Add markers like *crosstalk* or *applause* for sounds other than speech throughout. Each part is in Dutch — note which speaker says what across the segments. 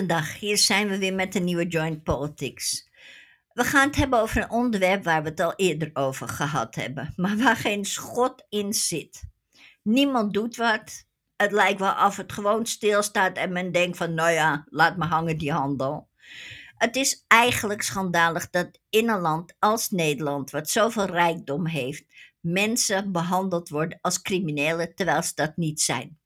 Speaker 1: Goedendag, hier zijn we weer met een nieuwe Joint Politics. We gaan het hebben over een onderwerp waar we het al eerder over gehad hebben, maar waar geen schot in zit. Niemand doet wat. Het lijkt wel of het gewoon stilstaat en men denkt van, nou ja, laat me hangen die handel. Het is eigenlijk schandalig dat in een land als Nederland, wat zoveel rijkdom heeft, mensen behandeld worden als criminelen terwijl ze dat niet zijn.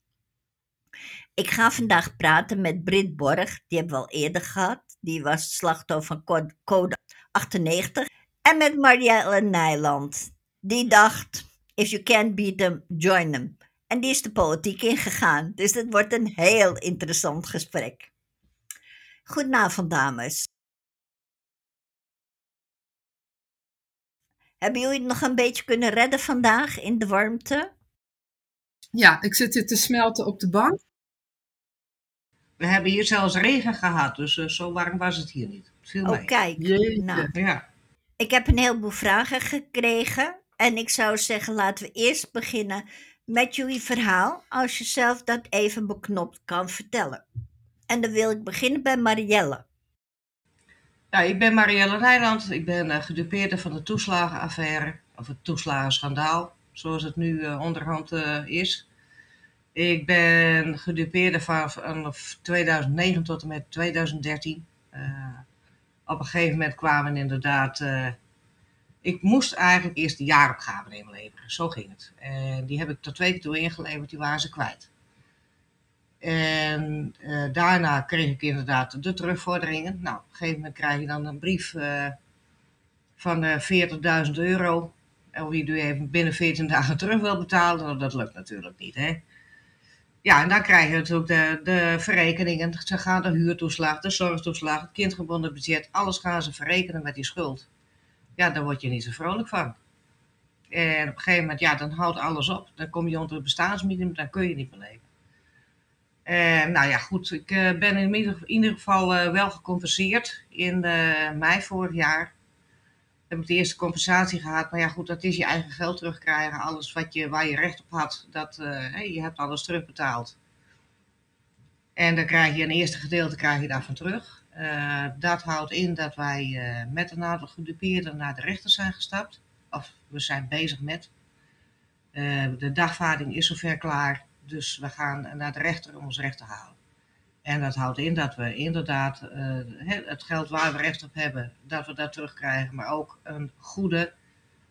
Speaker 1: Ik ga vandaag praten met Brit Borg, die hebben we al eerder gehad. Die was slachtoffer van code 98. En met Marielle Nijland. Die dacht, if you can't beat them, join them. En die is de politiek ingegaan. Dus het wordt een heel interessant gesprek. Goedenavond, dames. Hebben jullie het nog een beetje kunnen redden vandaag in de warmte?
Speaker 2: Ja, ik zit hier te smelten op de bank.
Speaker 3: We hebben hier zelfs regen gehad, dus uh, zo warm was het hier niet.
Speaker 1: Viel oh, kijk. Nou,
Speaker 3: ja.
Speaker 1: Ik heb een heleboel vragen gekregen. En ik zou zeggen, laten we eerst beginnen met jullie verhaal. Als je zelf dat even beknopt kan vertellen. En dan wil ik beginnen bij Marielle.
Speaker 3: Ja, ik ben Marielle Rijland. Ik ben uh, gedupeerde van de toeslagenaffaire. Of het toeslagenschandaal, zoals het nu uh, onderhand is. Ik ben gedupeerde vanaf 2009 tot en met 2013. Uh, eh, op een gegeven moment kwamen inderdaad. Uh, ik moest eigenlijk eerst de jaaropgave inleveren. Zo ging het. En die heb ik tot twee keer toe ingeleverd, die waren ze kwijt. En uh, daarna kreeg ik inderdaad de terugvorderingen. Nou, op een gegeven moment krijg je dan een brief van 40.000 euro. En wie u even binnen 14 dagen terug wil betalen, nou, dat lukt natuurlijk niet. Hè? Ja, en dan krijg je natuurlijk de, de verrekeningen. Ze gaan de huurtoeslag, de zorgtoeslag, het kindgebonden budget, alles gaan ze verrekenen met die schuld. Ja, daar word je niet zo vrolijk van. En op een gegeven moment, ja, dan houdt alles op. Dan kom je onder het bestaansminimum, dan kun je niet meer leven. En nou ja, goed, ik uh, ben in ieder, geval uh, wel gecompenseerd in uh, mei vorig jaar heb ik de eerste compensatie gehad. Maar ja, goed, dat is je eigen geld terugkrijgen. Alles wat je, waar je recht op had, dat, uh, je hebt alles terugbetaald. En dan krijg je een eerste gedeelte krijg je daarvan terug. Uh, dat houdt in dat wij uh, met een aantal gedupeerden naar de rechter zijn gestapt. Of we zijn bezig met. de dagvaarding is zover klaar. Dus we gaan naar de rechter om ons recht te halen. En dat houdt in dat we inderdaad uh, het geld waar we recht op hebben, dat we dat terugkrijgen, maar ook een goede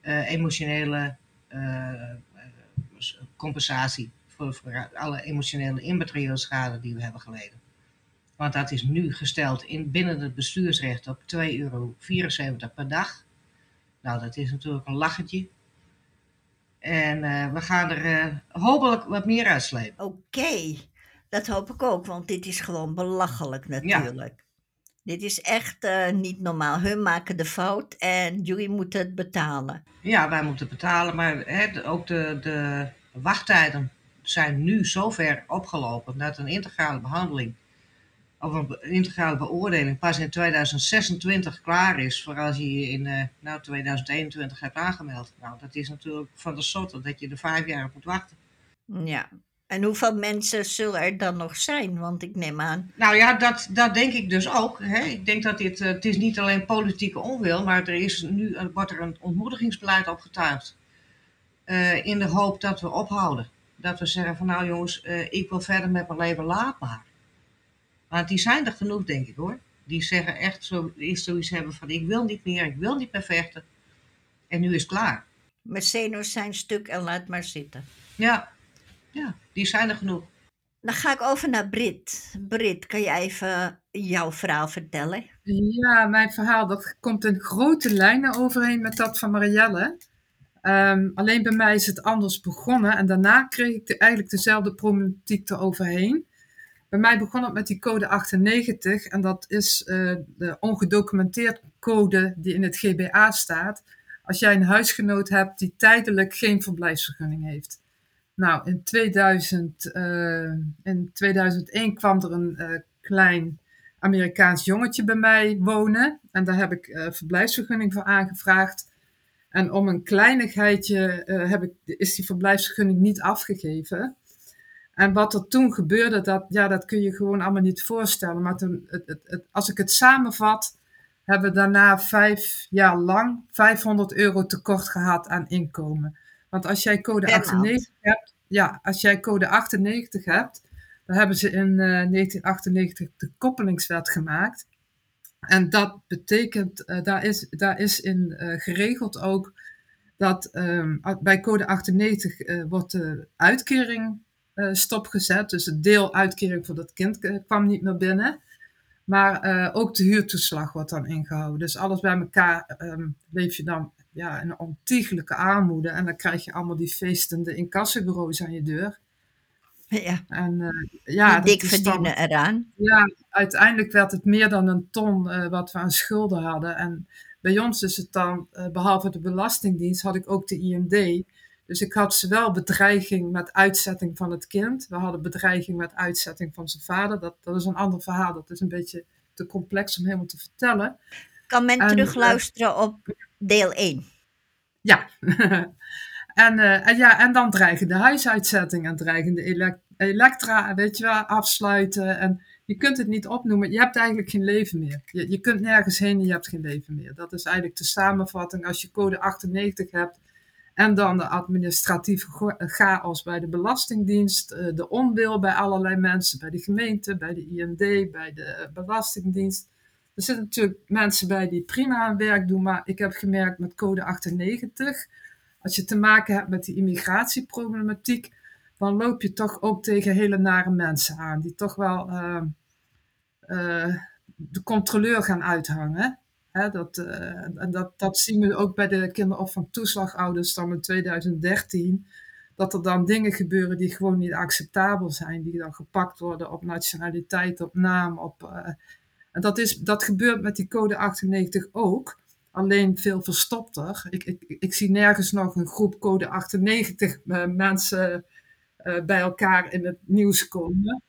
Speaker 3: uh, emotionele uh, compensatie voor, voor, alle emotionele immateriële schade die we hebben geleden. Want dat is nu gesteld in, binnen het bestuursrecht op 2,74 euro per dag. Nou, dat is natuurlijk een lachetje. En we gaan er hopelijk wat meer uitslepen.
Speaker 1: Oké. Dat hoop ik ook, want dit is gewoon belachelijk natuurlijk. Dit is echt uh, niet normaal. Hun maken de fout en jullie moeten het betalen.
Speaker 3: Ja, wij moeten betalen, maar hè, ook de, de wachttijden zijn nu zo ver opgelopen dat een integrale behandeling of een integrale beoordeling pas in 2026 klaar is voor als je je in uh, nou, 2021 hebt aangemeld. Nou, dat is natuurlijk van de sotte dat je er vijf jaar op moet wachten.
Speaker 1: Ja, en hoeveel mensen zullen er dan nog zijn? Want ik neem aan.
Speaker 3: Nou ja, dat, dat denk ik dus ook. Hè. Ik denk dat dit, uh, het is niet alleen politieke onwil, maar er is nu wordt er een ontmoedigingsbeleid opgetuigd. Uh, in de hoop dat we ophouden. Dat we zeggen van nou jongens, uh, ik wil verder met mijn leven, laat maar. Maar die zijn er genoeg, denk ik hoor. Die zeggen echt zo, is zoiets hebben van ik wil niet meer, ik wil niet meer vechten. En nu is het klaar.
Speaker 1: Zenuwen zijn stuk en laat maar zitten.
Speaker 3: Ja, ja, die zijn er genoeg.
Speaker 1: Dan ga ik over naar Brit. Brit, kan je even jouw verhaal vertellen?
Speaker 2: Ja, mijn verhaal dat komt in grote lijnen overeen met dat van Marielle. Um, alleen bij mij is het anders begonnen en daarna kreeg ik de, eigenlijk dezelfde problematiek eroverheen. Bij mij begon het met die code 98 en dat is uh, de ongedocumenteerde code die in het GBA staat. Als jij een huisgenoot hebt die tijdelijk geen verblijfsvergunning heeft. Nou, in, 2000, uh, eh, in 2001 kwam er een uh, klein Amerikaans jongetje bij mij wonen. En daar heb ik uh, verblijfsvergunning voor aangevraagd. En om een kleinigheidje heb ik, is die verblijfsvergunning niet afgegeven. En wat er toen gebeurde, dat, ja, dat kun je gewoon allemaal niet voorstellen. Maar toen, het, het, het, als ik het samenvat, hebben we daarna vijf jaar lang 500 euro tekort gehad aan inkomen. Want als jij code
Speaker 1: Per
Speaker 2: 98 hebt, ja, als jij code 98 hebt, dan hebben ze in eh, 1998 de koppelingswet gemaakt. En dat betekent, eh, daar, is, daar is in eh, geregeld ook dat ehm, bij code 98 eh, wordt de uitkering eh, stopgezet. Dus het deel uitkering voor dat kind eh, kwam niet meer binnen. Maar eh, ook de huurtoeslag wordt dan ingehouden. Dus alles bij elkaar ehm, leef je dan ja, een ontiegelijke armoede. En dan krijg je allemaal die feestende incassobureaus aan je deur.
Speaker 1: Ja,
Speaker 2: En eh, ja,
Speaker 1: die
Speaker 2: dat
Speaker 1: dik
Speaker 2: dan-
Speaker 1: verdienen eraan.
Speaker 2: ja, uiteindelijk werd het meer dan een ton eh, wat we aan schulden hadden. En bij ons is het dan, eh, behalve de Belastingdienst, had ik ook de IND. Dus ik had zowel bedreiging met uitzetting van het kind. We hadden bedreiging met uitzetting van zijn vader. Dat, dat is een ander verhaal. Dat is een beetje te complex om helemaal te vertellen.
Speaker 1: Kan men
Speaker 2: En,
Speaker 1: terugluisteren op deel 1?
Speaker 2: Ja. *laughs* en, eh, en, ja, en dan dreigende huisuitzetting en dreigende elek- elektra, weet je wel, afsluiten. En je kunt het niet opnoemen. Je hebt eigenlijk geen leven meer. Je, je kunt nergens heen en je hebt geen leven meer. Dat is eigenlijk de samenvatting. Als je code 98 hebt en dan de administratieve go- chaos bij de Belastingdienst, eh, de onwil bij allerlei mensen, bij de gemeente, bij de IND, bij de Belastingdienst. Er zitten natuurlijk mensen bij die prima hun werk doen, maar ik heb gemerkt met code 98, als je te maken hebt met die immigratieproblematiek, dan loop je toch ook tegen hele nare mensen aan, die toch wel eh, eh, de controleur gaan uithangen. Hè, dat, en dat, dat zien we ook bij de kinderopvangtoeslagouders dan in 2013. Dat er dan dingen gebeuren die gewoon niet acceptabel zijn. Die dan gepakt worden op nationaliteit, op naam. Op, en dat, is, dat gebeurt met die code 98 ook. Alleen veel verstopter. Ik, ik, ik zie nergens nog een groep code 98 eh, mensen eh, bij elkaar in het nieuws komen.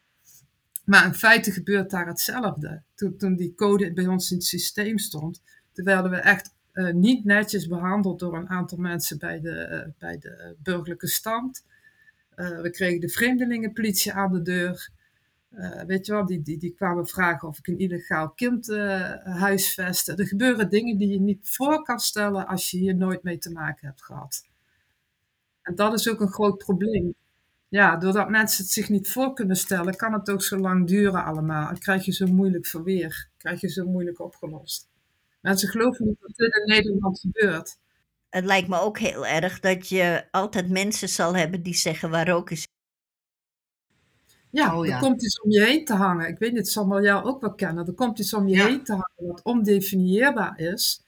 Speaker 2: Maar in feite gebeurt daar hetzelfde. Toen, die code bij ons in het systeem stond, werden we echt eh, niet netjes behandeld door een aantal mensen bij de, bij de burgerlijke stand. We kregen de vreemdelingenpolitie aan de deur. Eh, weet je wel, die, die, die kwamen vragen of ik een illegaal kind eh huisvestte. Er gebeuren dingen die je niet voor kan stellen als je hier nooit mee te maken hebt gehad. En dat is ook een groot probleem. Ja, doordat mensen het zich niet voor kunnen stellen, kan het ook zo lang duren allemaal. En krijg je zo moeilijk verweer. Krijg je zo moeilijk opgelost. Mensen geloven niet dat dit in Nederland gebeurt.
Speaker 1: Het lijkt me ook heel erg dat je altijd mensen zal hebben die zeggen waar rook is.
Speaker 2: Ja,
Speaker 3: Oh, ja.
Speaker 2: er komt iets om je heen te hangen. Ik weet niet, het zal wel jou ook wel kennen. Er komt iets om je
Speaker 3: Ja.
Speaker 2: heen te hangen wat ondefinieerbaar is.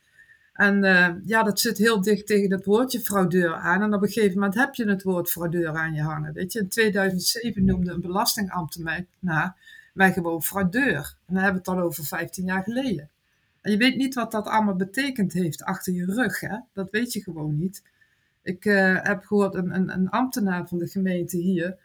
Speaker 2: En eh, ja, dat zit heel dicht tegen het woordje fraudeur aan. En op een gegeven moment heb je het woord fraudeur aan je hangen. Weet je, in 2007 noemde een belastingambtenaar mij gewoon fraudeur. En dan hebben we het al over 15 jaar geleden. En je weet niet wat dat allemaal betekend heeft achter je rug. Hè? Dat weet je gewoon niet. Ik eh, heb gehoord, een, een, een ambtenaar van de gemeente hier,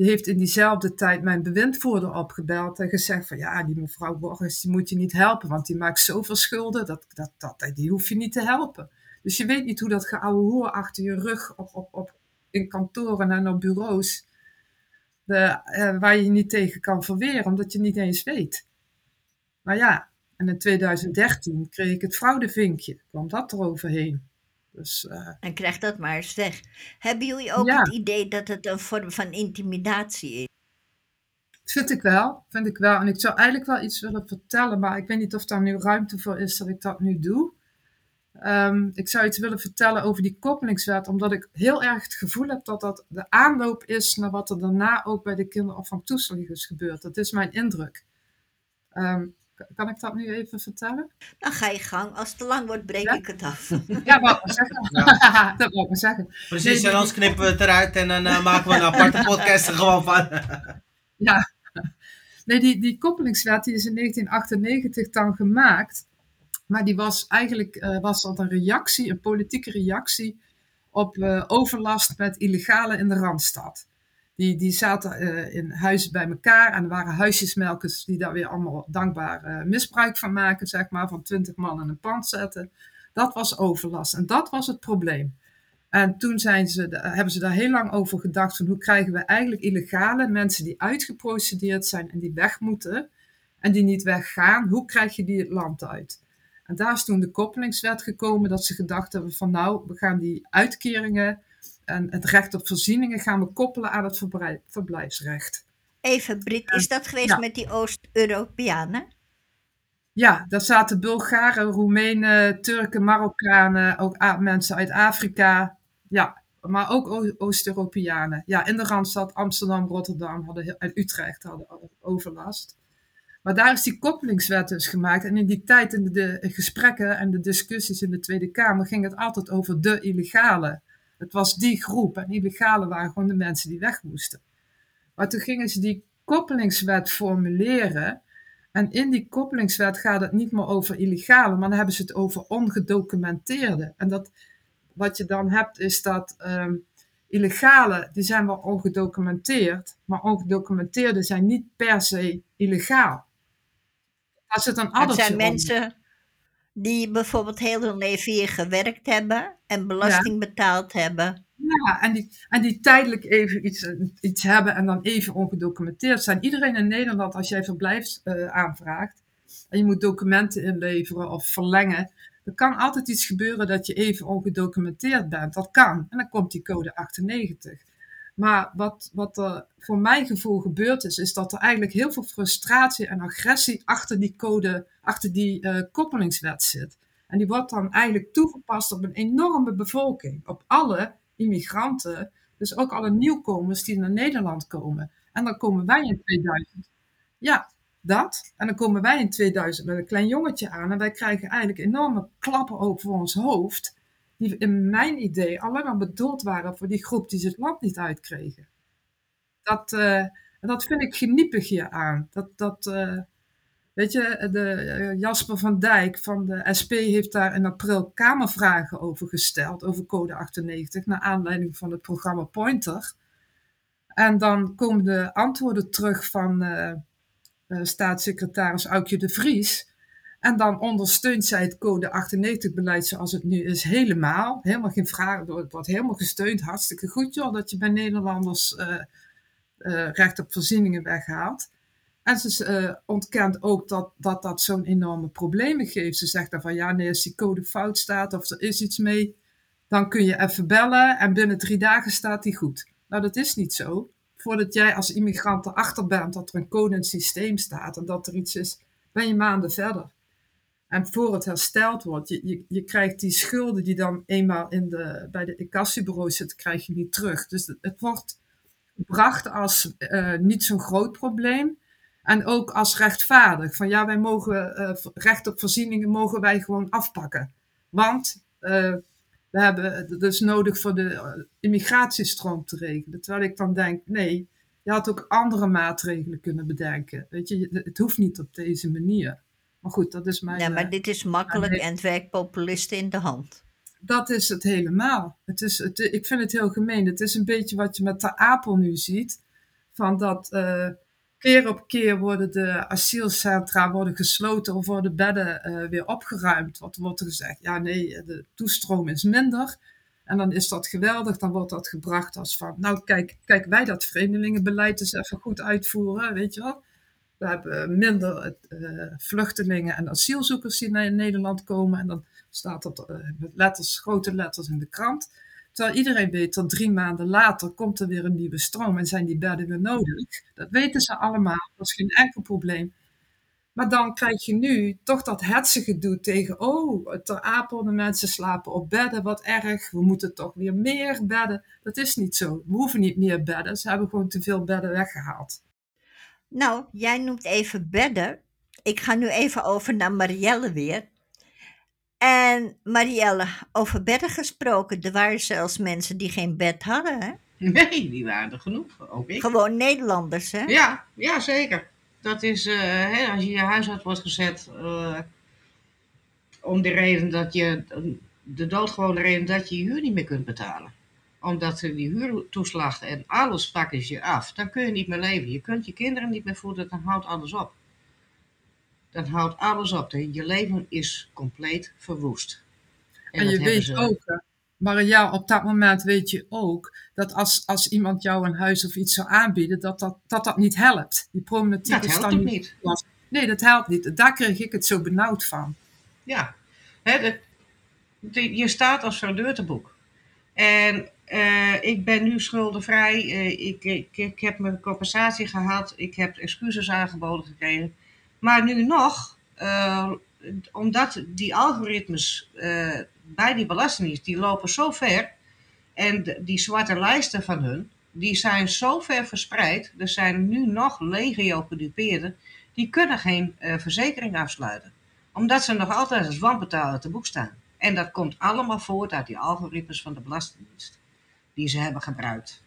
Speaker 2: die heeft in diezelfde tijd mijn bewindvoerder opgebeld en gezegd van ja, die mevrouw Borges, die moet je niet helpen, want die maakt zoveel schulden, dat, dat, dat, die hoef je niet te helpen. Dus je weet niet hoe dat geouwe hoer achter je rug op, op, op, in kantoren en op bureaus, de, eh, waar je je niet tegen kan verweren, omdat je niet eens weet. Maar ja, en in 2013 kreeg ik het fraudevinkje, kwam dat eroverheen. Dus eh,
Speaker 1: En krijg dat maar eens weg. Hebben jullie ook
Speaker 2: Ja.
Speaker 1: het idee dat het een vorm van intimidatie is?
Speaker 2: Vind ik wel, vind ik wel. En ik zou eigenlijk wel iets willen vertellen, maar ik weet niet of daar nu ruimte voor is dat ik dat nu doe. Ehm, ik zou iets willen vertellen over die koppelingswet, omdat ik heel erg het gevoel heb dat dat de aanloop is naar wat er daarna ook bij de kinderopvangtoeslag is gebeurd. Dat is mijn indruk. K- kan ik dat nu even vertellen?
Speaker 1: Dan ga je gang. Als het te lang wordt, breek
Speaker 2: Ja?
Speaker 1: ik het af. *laughs*
Speaker 2: Ja, wou ik maar zeggen. *laughs* dat wou ik maar zeggen.
Speaker 4: Precies, en anders knippen we het eruit en dan eh, maken we een aparte podcast er gewoon van. *laughs*
Speaker 2: Ja. Nee, die, die koppelingswet die is in 1998 dan gemaakt. Maar die was eigenlijk eh, was dat een reactie, een politieke reactie op eh, overlast met illegale in de Randstad. Die, die zaten eh, in huizen bij elkaar en er waren huisjesmelkers die daar weer allemaal dankbaar eh, misbruik van maken, zeg maar, van twintig man in een pand zetten. Dat was overlast en dat was het probleem. En toen zijn ze, hebben ze daar heel lang over gedacht van hoe krijgen we eigenlijk illegale mensen die uitgeprocedeerd zijn en die weg moeten en die niet weggaan, hoe krijg je die het land uit? En daar is toen de koppelingswet gekomen dat ze gedacht hebben van nou, we gaan die uitkeringen en het recht op voorzieningen gaan we koppelen aan het verblijfsrecht.
Speaker 1: Even, Brit, is dat geweest met die Oost-Europeanen?
Speaker 2: Ja, daar zaten Bulgaren, Roemenen, Turken, Marokkanen, ook mensen uit Afrika. Ja, maar ook Oost-Europeanen. Ja, in de Randstad, Amsterdam, Rotterdam hadden, en Utrecht hadden overlast. Maar daar is die koppelingswet dus gemaakt. En in die tijd, in de, gesprekken en de discussies in de Tweede Kamer, ging het altijd over de illegale. Het was die groep. En illegale waren gewoon de mensen die weg moesten. Maar toen gingen ze die koppelingswet formuleren. En in die koppelingswet gaat het niet meer over illegale, maar dan hebben ze het over ongedocumenteerde. En dat, wat je dan hebt, is dat um, illegale, die zijn wel ongedocumenteerd, maar ongedocumenteerde zijn niet per se illegaal.
Speaker 1: Als het een dat zijn mensen die bijvoorbeeld heel hun leven hier gewerkt hebben en belasting betaald hebben.
Speaker 2: Ja, en die, en die tijdelijk even iets, iets hebben en dan even ongedocumenteerd zijn. Iedereen in Nederland, als jij verblijfs uh, aanvraagt en je moet documenten inleveren of verlengen, er kan altijd iets gebeuren dat je even ongedocumenteerd bent. Dat kan. En dan komt die code 98. Maar wat, wat er voor mijn gevoel gebeurd is, is dat er eigenlijk heel veel frustratie en agressie achter die code, achter die uh, koppelingswet zit. En die wordt dan eigenlijk toegepast op een enorme bevolking, op alle immigranten, dus ook alle nieuwkomers die naar Nederland komen. En dan komen wij in 2000. Ja, dat. En dan komen wij in 2000 met een klein jongetje aan en wij krijgen eigenlijk enorme klappen over ons hoofd die in mijn idee alleen bedoeld waren voor die groep die ze het land niet uitkregen. Dat, uh, dat vind ik geniepig hier aan. Dat, dat, uh, weet je, de, uh, Jasper van Dijk van de SP heeft daar in april Kamervragen over gesteld, over code 98, naar aanleiding van het programma Pointer. En dan komen de antwoorden terug van staatssecretaris Aukje de Vries. En dan ondersteunt zij het code 98-beleid zoals het nu is helemaal. Helemaal geen vraag, het wordt helemaal gesteund. Hartstikke goed joh, dat je bij Nederlanders uh, recht op voorzieningen weghaalt. En ze uh, ontkent ook dat dat, dat zo'n enorme problemen geeft. Ze zegt dan van ja, nee, als die code fout staat of er is iets mee, dan kun je even bellen en binnen drie dagen staat die goed. Nou, dat is niet zo. Voordat jij als immigrant erachter bent dat er een code in het systeem staat en dat er iets is, ben je maanden verder. En voor het hersteld wordt, je, je, je krijgt die schulden die dan eenmaal in de, bij de incassobureaus zitten, krijg je niet terug. Dus het, wordt gebracht als uh, niet zo'n groot probleem. En ook als rechtvaardig. Van ja, wij mogen uh, recht op voorzieningen mogen wij gewoon afpakken. Want uh, we hebben dus nodig voor de immigratiestroom te regelen. Terwijl ik dan denk, nee, je had ook andere maatregelen kunnen bedenken. Weet je, het hoeft niet op deze manier. Maar goed, dat is mijn...
Speaker 1: Ja, maar dit is makkelijk en het werkt populisten in de hand.
Speaker 2: Dat is het helemaal. Het is, het, ik vind het heel gemeen. Het is een beetje wat je met de Apel nu ziet. Van dat uh, keer op keer worden de asielcentra worden gesloten of worden bedden uh, weer opgeruimd. Wat wordt er gezegd? Ja, nee, de toestroom is minder. En dan is dat geweldig. Dan wordt dat gebracht als van, nou kijk, kijk wij dat vreemdelingenbeleid eens even goed uitvoeren, weet je wel. We hebben minder uh, vluchtelingen en asielzoekers die naar Nederland komen. En dan staat dat uh, met letters, grote letters in de krant. Terwijl iedereen weet dat drie maanden later komt er weer een nieuwe stroom en zijn die bedden weer nodig. Dat weten ze allemaal, dat is geen enkel probleem. Maar dan krijg je nu toch dat hetse gedoe tegen, oh, ter Apel, de mensen slapen op bedden, wat erg, we moeten toch weer meer bedden. Dat is niet zo. We hoeven niet meer bedden, ze hebben gewoon te veel bedden weggehaald.
Speaker 1: Nou, jij noemt even bedden. Ik ga nu even over naar Marielle weer. En Marielle, over bedden gesproken, er waren zelfs mensen die geen bed hadden, hè?
Speaker 3: Nee, die waren er genoeg, ook ik.
Speaker 1: Gewoon Nederlanders, hè?
Speaker 3: Ja, ja zeker. Dat is, uh, hè, als je je huis uit wordt gezet, uh, om de reden dat je, de doodgewone reden dat je je huur niet meer kunt betalen omdat ze die huurtoeslag en alles pakken ze je af, dan kun je niet meer leven. Je kunt je kinderen niet meer voeden, dan houdt alles op. Dan houdt alles op. Je leven is compleet verwoest.
Speaker 2: En, en je weet ook, Marielle, op dat moment weet je ook dat als, als iemand jou een huis of iets zou aanbieden, dat dat, dat, dat niet helpt. Die problematiek
Speaker 3: Dat
Speaker 2: is
Speaker 3: helpt
Speaker 2: dan
Speaker 3: ook
Speaker 2: niet.
Speaker 3: niet.
Speaker 2: Nee, dat helpt niet. Daar kreeg ik het zo benauwd van.
Speaker 3: Ja, hè, de- de- je staat als fraudeur En eh, ik ben nu schuldenvrij. Eh, ik, ik, ik heb mijn compensatie gehad. Ik heb excuses aangeboden gekregen. Maar nu nog, eh, omdat die algoritmes bij die belastingdienst, die lopen zo ver. En die zwarte lijsten van hun, die zijn zo ver verspreid. Er zijn nu nog legio gedupeerden. Die kunnen geen verzekering afsluiten omdat ze nog altijd als wanbetaler te boek staan. En dat komt allemaal voort uit die algoritmes van de Belastingdienst. Die ze hebben gebruikt.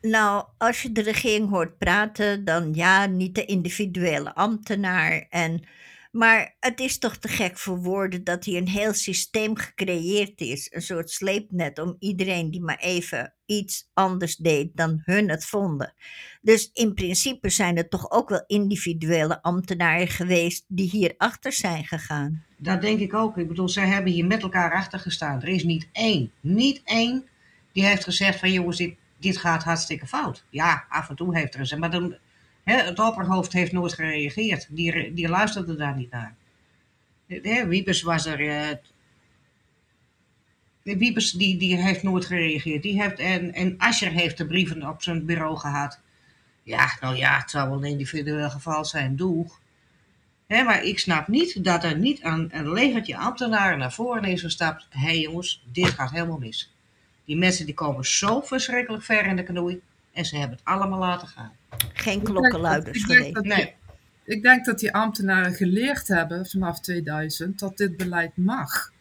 Speaker 1: Nou, als je de regering hoort praten, dan ja, niet de individuele ambtenaar. En, maar het is toch te gek voor woorden dat hier een heel systeem gecreëerd is. Een soort sleepnet om iedereen die maar even iets anders deed dan hun het vonden. Dus in principe zijn er toch ook wel individuele ambtenaren geweest die hierachter zijn gegaan.
Speaker 3: Dat denk ik ook. Ik bedoel, zij hebben hier met elkaar achter gestaan. Er is niet één, niet één, die heeft gezegd van jongens, dit, dit gaat hartstikke fout. Ja, af en toe heeft er eens. Maar dan, hè, het opperhoofd heeft nooit gereageerd. Die, die luisterde daar niet naar. Hè, Wiebes was er. eh, Wiebes die, die heeft nooit gereageerd. Die heeft, en, en Ascher heeft de brieven op zijn bureau gehad. Ja, nou ja, het zou wel een individueel geval zijn. Doeg. Hè, maar ik snap niet dat er niet een, een legertje ambtenaren naar voren is gestapt. Hé hey jongens, dit gaat helemaal mis. Die mensen die komen zo verschrikkelijk ver in de knoei. En ze hebben het allemaal laten gaan.
Speaker 1: Geen klokkenluiders
Speaker 2: dat- ik denk
Speaker 1: geweest.
Speaker 2: dat die-
Speaker 3: Nee,
Speaker 2: Ik denk dat die ambtenaren geleerd hebben vanaf 2000 dat dit beleid mag.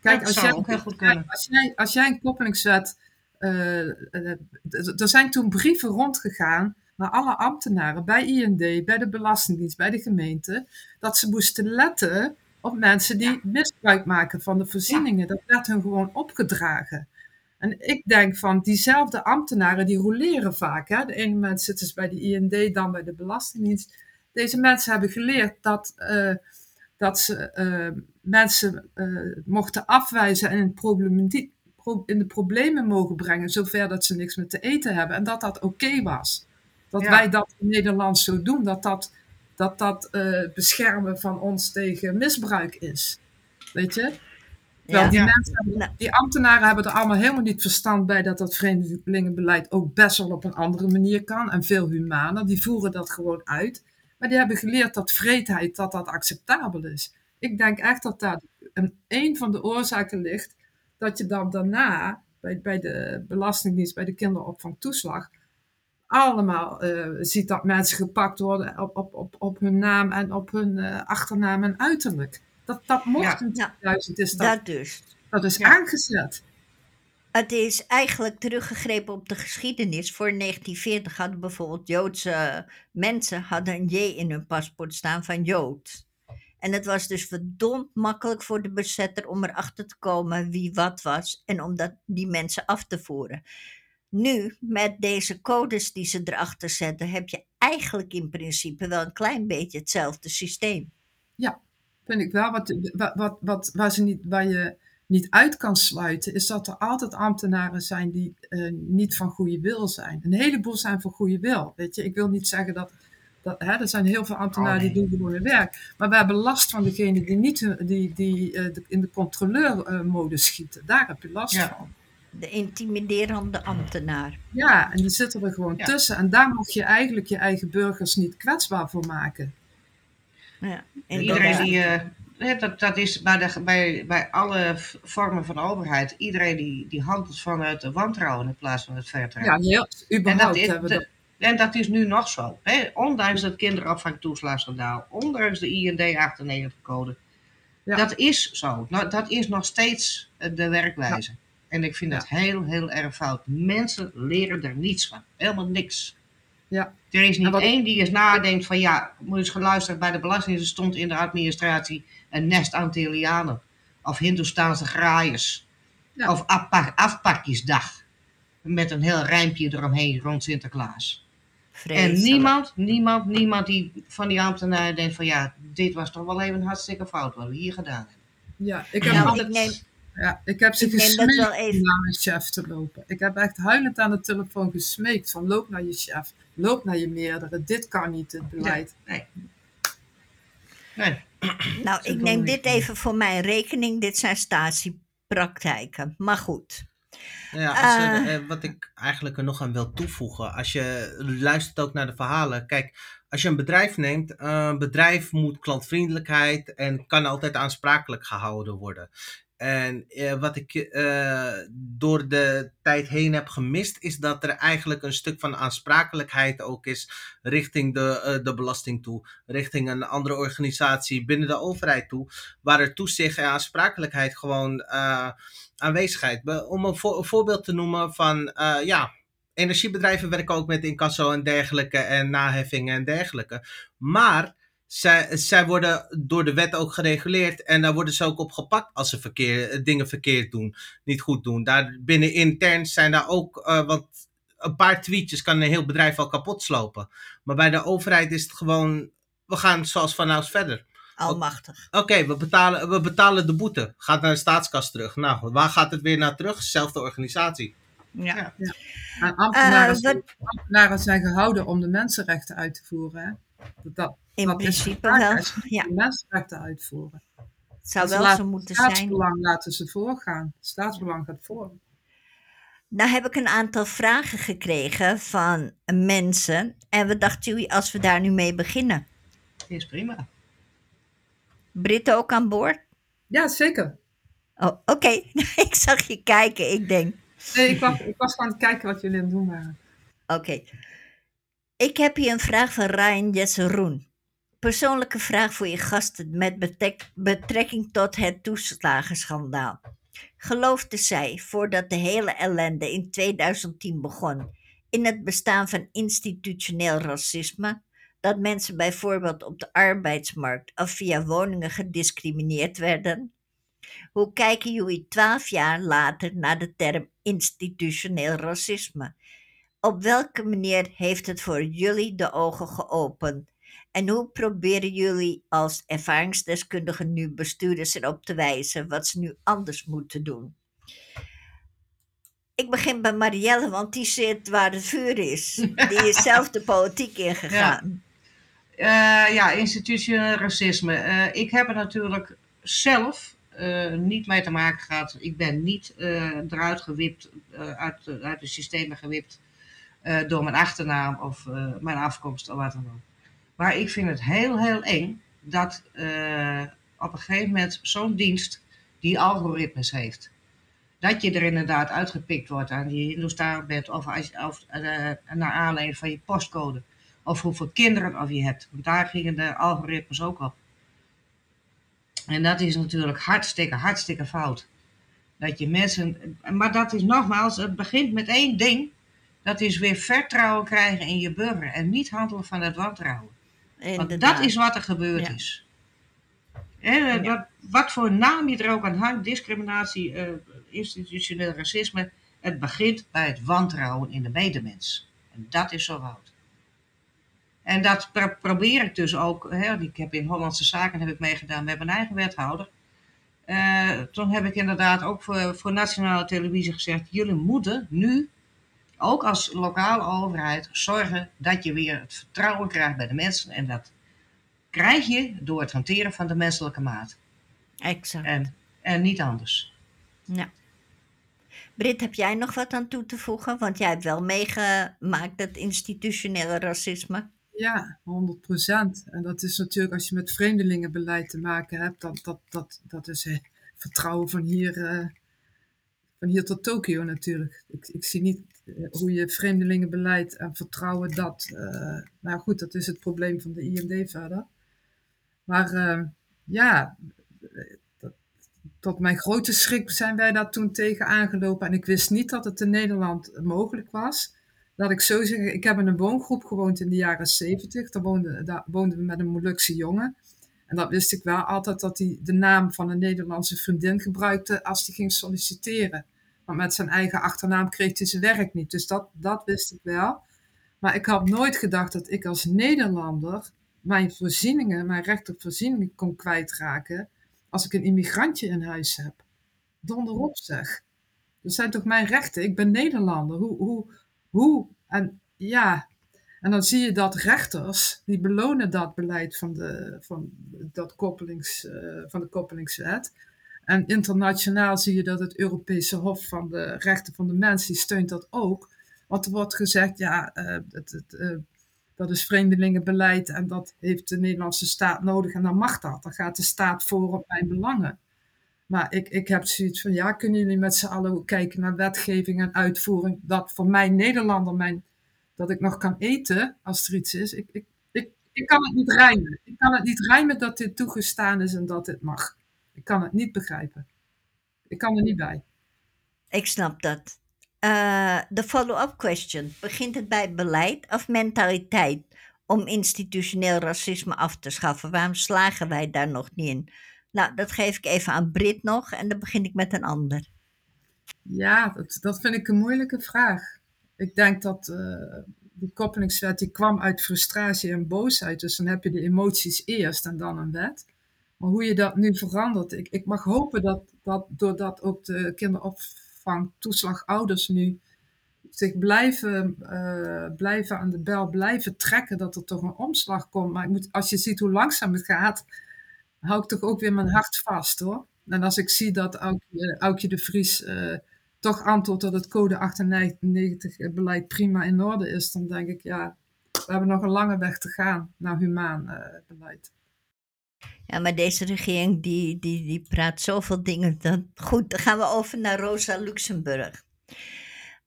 Speaker 2: Kijk,
Speaker 3: dat
Speaker 2: als
Speaker 3: zou
Speaker 2: jij,
Speaker 3: ook heel goed kunnen.
Speaker 2: als, jij, als jij een koppelingszet. eh, eh, d- er zijn toen brieven rondgegaan naar alle ambtenaren bij IND, bij de Belastingdienst, bij de gemeente. Dat ze moesten letten op mensen die misbruik maken van de voorzieningen. Dat werd hun gewoon opgedragen. En ik denk van diezelfde ambtenaren die roleren vaak. Hè? De ene moment zitten ze bij de IND, dan bij de Belastingdienst. Deze mensen hebben geleerd dat, eh, dat ze eh, mensen eh, mochten afwijzen en in, problematiek- pro- in de problemen mogen brengen, zover dat ze niks meer te eten hebben. En dat dat oké was. Dat
Speaker 3: Ja.
Speaker 2: wij dat in Nederland zo doen, dat dat, dat, dat beschermen van ons tegen misbruik is. Weet je? Terwijl
Speaker 1: Ja.
Speaker 2: die,
Speaker 3: Ja.
Speaker 2: mensen hebben-
Speaker 1: Nou.
Speaker 2: die ambtenaren hebben er allemaal helemaal niet verstand bij dat dat vreemdelingenbeleid ook best wel op een andere manier kan en veel humaner. Die voeren dat gewoon uit. Maar die hebben geleerd dat vreedheid dat dat acceptabel is. Ik denk echt dat daar een, een van de oorzaken ligt dat je dan daarna bij, bij de Belastingdienst, bij de kinderopvangtoeslag, allemaal eh, ziet dat mensen gepakt worden op, op, op, op hun naam en op hun eh, achternaam en uiterlijk. Dat, dat mocht
Speaker 3: Ja.
Speaker 2: in
Speaker 1: Ja.
Speaker 2: 2000, is dat,
Speaker 1: Dat dus.
Speaker 2: dat is
Speaker 3: Ja.
Speaker 2: aangezet.
Speaker 1: Het is eigenlijk teruggegrepen op de geschiedenis. Voor 1940 hadden bijvoorbeeld Joodse mensen hadden een J in hun paspoort staan van Jood. En het was dus verdomd makkelijk voor de bezetter om erachter te komen wie wat was en om dat, die mensen af te voeren. Nu, met deze codes die ze erachter zetten, heb je eigenlijk in principe wel een klein beetje hetzelfde systeem.
Speaker 2: Vind ik wel. Wat, wat, wat, wat, waar, ze niet, waar je niet uit kan sluiten, is dat er altijd ambtenaren zijn die eh, niet van goede wil zijn. Een heleboel zijn van goede wil. Weet je, ik wil niet zeggen dat. dat hè, er zijn heel veel ambtenaren
Speaker 3: Oh, nee.
Speaker 2: die doen gewoon hun werk. Maar we hebben last van degene die, niet, die, die eh, de- in de controleurmodus schieten. Daar heb je last
Speaker 3: Ja.
Speaker 2: van.
Speaker 1: De intimiderende ambtenaar.
Speaker 2: Ja, en die zitten er gewoon
Speaker 3: Ja.
Speaker 2: tussen. En daar mag je eigenlijk je eigen burgers niet kwetsbaar voor maken.
Speaker 1: Ja,
Speaker 3: Iedereen
Speaker 1: inderdaad.
Speaker 3: die, eh, hè, dat, dat is bij, de, bij, bij alle vormen van overheid. Iedereen die, die handelt vanuit de wantrouwen in plaats van het vertrouwen.
Speaker 2: Ja, heel,
Speaker 3: en, dat
Speaker 2: überhaupt
Speaker 3: is,
Speaker 2: hebben we dat.
Speaker 3: en dat is nu nog zo. Hè? Ondanks het kinderopvangtoeslagschandaal, ondanks de IND 98 code.
Speaker 2: Ja.
Speaker 3: Dat is zo. Nou, dat is nog steeds eh, de werkwijze. En ik vind
Speaker 2: Ja.
Speaker 3: dat heel, heel erg fout. Mensen leren er niets van. Helemaal niks.
Speaker 2: Ja.
Speaker 3: Er is niet één die eens nadenkt van ja, moet eens geluisterd bij de Belastingdienst stond in de administratie een nest Antillianen. Of Hindoestaanse graaiers.
Speaker 2: Ja.
Speaker 3: Of afpak, afpakjesdag. Met een heel rijmpje eromheen rond Sinterklaas. En niemand, niemand, niemand die van die ambtenaren denkt van ja, dit was toch wel even hartstikke fout wat we hier gedaan hebben.
Speaker 2: Ja, ik heb
Speaker 1: Nou,
Speaker 2: altijd...
Speaker 1: ik neem,
Speaker 2: Ja, ik heb ze
Speaker 1: Ik
Speaker 2: gesmeekt om naar mijn chef te lopen. Ik heb echt huilend aan de telefoon gesmeekt van loop naar je chef, loop naar je meerdere. Dit kan niet, dit beleid.
Speaker 3: Nee. Nee. *clears throat*
Speaker 1: Nou, ik neem dit
Speaker 3: het.
Speaker 1: even voor mijn rekening. Dit zijn statiepraktijken. Maar goed.
Speaker 4: Ja, als er,
Speaker 1: Eh.
Speaker 4: eh, wat ik eigenlijk er nog aan wil toevoegen. Als je luistert ook naar de verhalen. Kijk, als je een bedrijf neemt. Een bedrijf moet klantvriendelijkheid en kan altijd aansprakelijk gehouden worden. En eh, wat ik eh, door de tijd heen heb gemist, is dat er eigenlijk een stuk van aansprakelijkheid ook is richting de, eh, de belasting toe, richting een andere organisatie binnen de overheid toe, waar er toezicht en aansprakelijkheid gewoon aanwezigheid. Om een, voor- een voorbeeld te noemen van, ja, energiebedrijven werken ook met incasso en dergelijke en naheffingen en dergelijke. Maar zij, zij worden door de wet ook gereguleerd en daar worden ze ook op gepakt als ze verkeer, dingen verkeerd doen, niet goed doen. Daar binnen intern zijn daar ook, eh, want een paar tweetjes kan een heel bedrijf al kapot slopen. Maar bij de overheid is het gewoon, we gaan zoals vanouds verder.
Speaker 1: Almachtig.
Speaker 4: Oké, we, betalen, we betalen de boete. Gaat naar de staatskas terug. Nou, waar gaat het weer naar terug? Zelfde organisatie.
Speaker 1: Ja.
Speaker 3: Ja.
Speaker 2: En ambtenaren,
Speaker 1: Eh,
Speaker 2: zijn, ambtenaren zijn gehouden om de mensenrechten uit te voeren. Hè? Dat, dat,
Speaker 1: In principe wel. Ja,
Speaker 2: mensenrechten uitvoeren.
Speaker 1: het zou
Speaker 2: Ze
Speaker 1: wel zo moeten zijn.
Speaker 2: Staatsbelang laten ze voorgaan. Staatsbelang gaat voor.
Speaker 1: Nou heb ik een aantal vragen gekregen van mensen. En we dachten jullie als we daar nu mee beginnen.
Speaker 3: Is prima.
Speaker 1: Brit ook aan boord?
Speaker 2: Ja, zeker.
Speaker 1: Oh, oké. *laughs* ik zag je kijken. Ik denk,
Speaker 2: Nee, ik, was, ik was gewoon aan het kijken wat jullie aan het doen waren.
Speaker 1: oké. Ik heb hier een vraag van Ryan Jesseroen. Persoonlijke vraag voor je gasten met betrekking tot het toeslagenschandaal. Geloofde zij, voordat de hele ellende in 2010 begon, in het bestaan van institutioneel racisme? Dat mensen bijvoorbeeld op de arbeidsmarkt of via woningen gediscrimineerd werden? Hoe kijken jullie twaalf jaar later naar de term institutioneel racisme? Op welke manier heeft het voor jullie de ogen geopend? En hoe proberen jullie als ervaringsdeskundigen nu bestuurders erop te wijzen wat ze nu anders moeten doen? Ik begin bij Marielle, want die zit waar het vuur is. Die is *laughs* zelf de politiek ingegaan.
Speaker 3: Eh, ja, institutioneel racisme. Eh, ik heb er natuurlijk zelf eh, niet mee te maken gehad. Ik ben niet eruit gewipt, uit, uit de systemen gewipt door mijn achternaam of mijn afkomst of wat dan ook. Maar ik vind het heel, heel eng dat eh, op een gegeven moment zo'n dienst die algoritmes heeft. Dat je er inderdaad uitgepikt wordt aan die Hindoestaan bent of, als, of eh, naar aanleiding van je postcode of hoeveel kinderen of je hebt. Want daar gingen de algoritmes ook op. En dat is natuurlijk hartstikke, hartstikke fout. Dat je mensen. Maar dat is nogmaals, het begint met één ding. Dat is weer vertrouwen krijgen in je burger en niet handelen van het wantrouwen. Want dat is wat er gebeurd
Speaker 1: Ja.
Speaker 3: is. Wat, wat voor naam je er ook aan hangt, discriminatie, eh, institutioneel racisme, het begint bij het wantrouwen in de medemens. En dat is zo fout. En dat pro- probeer ik dus ook. Ik heb in Hollandse Zaken heb ik meegedaan met mijn eigen wethouder. Eh, toen heb ik inderdaad ook voor, voor nationale televisie gezegd: jullie moeten nu, ook als lokale overheid, zorgen dat je weer het vertrouwen krijgt bij de mensen. En dat krijg je door het hanteren van de menselijke maat.
Speaker 1: Exact.
Speaker 3: En, en niet anders.
Speaker 1: Ja. Brit, heb jij nog wat aan toe te voegen? Want jij hebt wel meegemaakt dat institutionele racisme.
Speaker 2: Ja, 100 procent. En dat is natuurlijk als je met vreemdelingenbeleid te maken hebt, dat, dat, dat, dat is eh, vertrouwen van hier, eh, van hier tot Tokio natuurlijk. Ik, ik zie niet hoe je vreemdelingenbeleid en vertrouwen dat. eh, nou goed, dat is het probleem van de IMD verder. Maar eh, ja, eh, dat- tot mijn grote schrik zijn wij daar toen tegen aangelopen. En ik wist niet dat het in Nederland mogelijk was. Laat ik zo zeggen, ik heb in een woongroep gewoond in de jaren 70. Daar woonden, daar woonden we met een Molukse jongen. En dat wist ik wel altijd dat hij de naam van een Nederlandse vriendin gebruikte als hij ging solliciteren. Met zijn eigen achternaam kreeg hij zijn werk niet. Dus dat, dat wist ik wel. Maar ik had nooit gedacht dat ik als Nederlander mijn voorzieningen, mijn recht op voorzieningen kon kwijtraken als ik een immigrantje in huis heb. donderop zeg. Dat zijn toch mijn rechten? Ik ben Nederlander. Hoe, hoe, hoe? En ja, en dan zie je dat rechters, die belonen dat beleid van de, van dat koppelings, uh, van de koppelingswet. En internationaal zie je dat het Europese Hof van de Rechten van de Mens, die steunt dat ook. Want er wordt gezegd, ja, uh, het, het, uh, dat is vreemdelingenbeleid en dat heeft de Nederlandse staat nodig en dan mag dat. Dan gaat de staat voor op mijn belangen. Maar ik, ik heb zoiets van, ja, kunnen jullie met z'n allen kijken naar wetgeving en uitvoering, dat voor mij Nederlander, mijn, dat ik nog kan eten als er iets is. Ik, ik, ik, ik kan het niet rijmen. Ik kan het niet rijmen dat dit toegestaan is en dat dit mag. Ik kan het niet begrijpen. Ik kan er niet bij.
Speaker 1: Ik snap dat. Uh, de follow-up question. Begint het bij beleid of mentaliteit om institutioneel racisme af te schaffen? Waarom slagen wij daar nog niet in? Nou, dat geef ik even aan Brit nog en dan begin ik met een ander.
Speaker 2: Ja, dat, dat vind ik een moeilijke vraag. Ik denk dat uh, die koppelingswet die kwam uit frustratie en boosheid. Dus dan heb je de emoties eerst en dan een wet. Maar hoe je dat nu verandert, ik, ik mag hopen dat, dat doordat ook de kinderopvangtoeslagouders nu zich blijven, uh, blijven aan de bel blijven trekken, dat er toch een omslag komt. Maar ik moet, als je ziet hoe langzaam het gaat, hou ik toch ook weer mijn hart vast hoor. En als ik zie dat Aukje, Aukje de Vries uh, toch antwoordt dat het code 98 beleid prima in orde is, dan denk ik ja, we hebben nog een lange weg te gaan naar humaan beleid.
Speaker 1: Ja, maar deze regering die, die, die praat zoveel dingen. Dan, goed, dan gaan we over naar Rosa Luxemburg.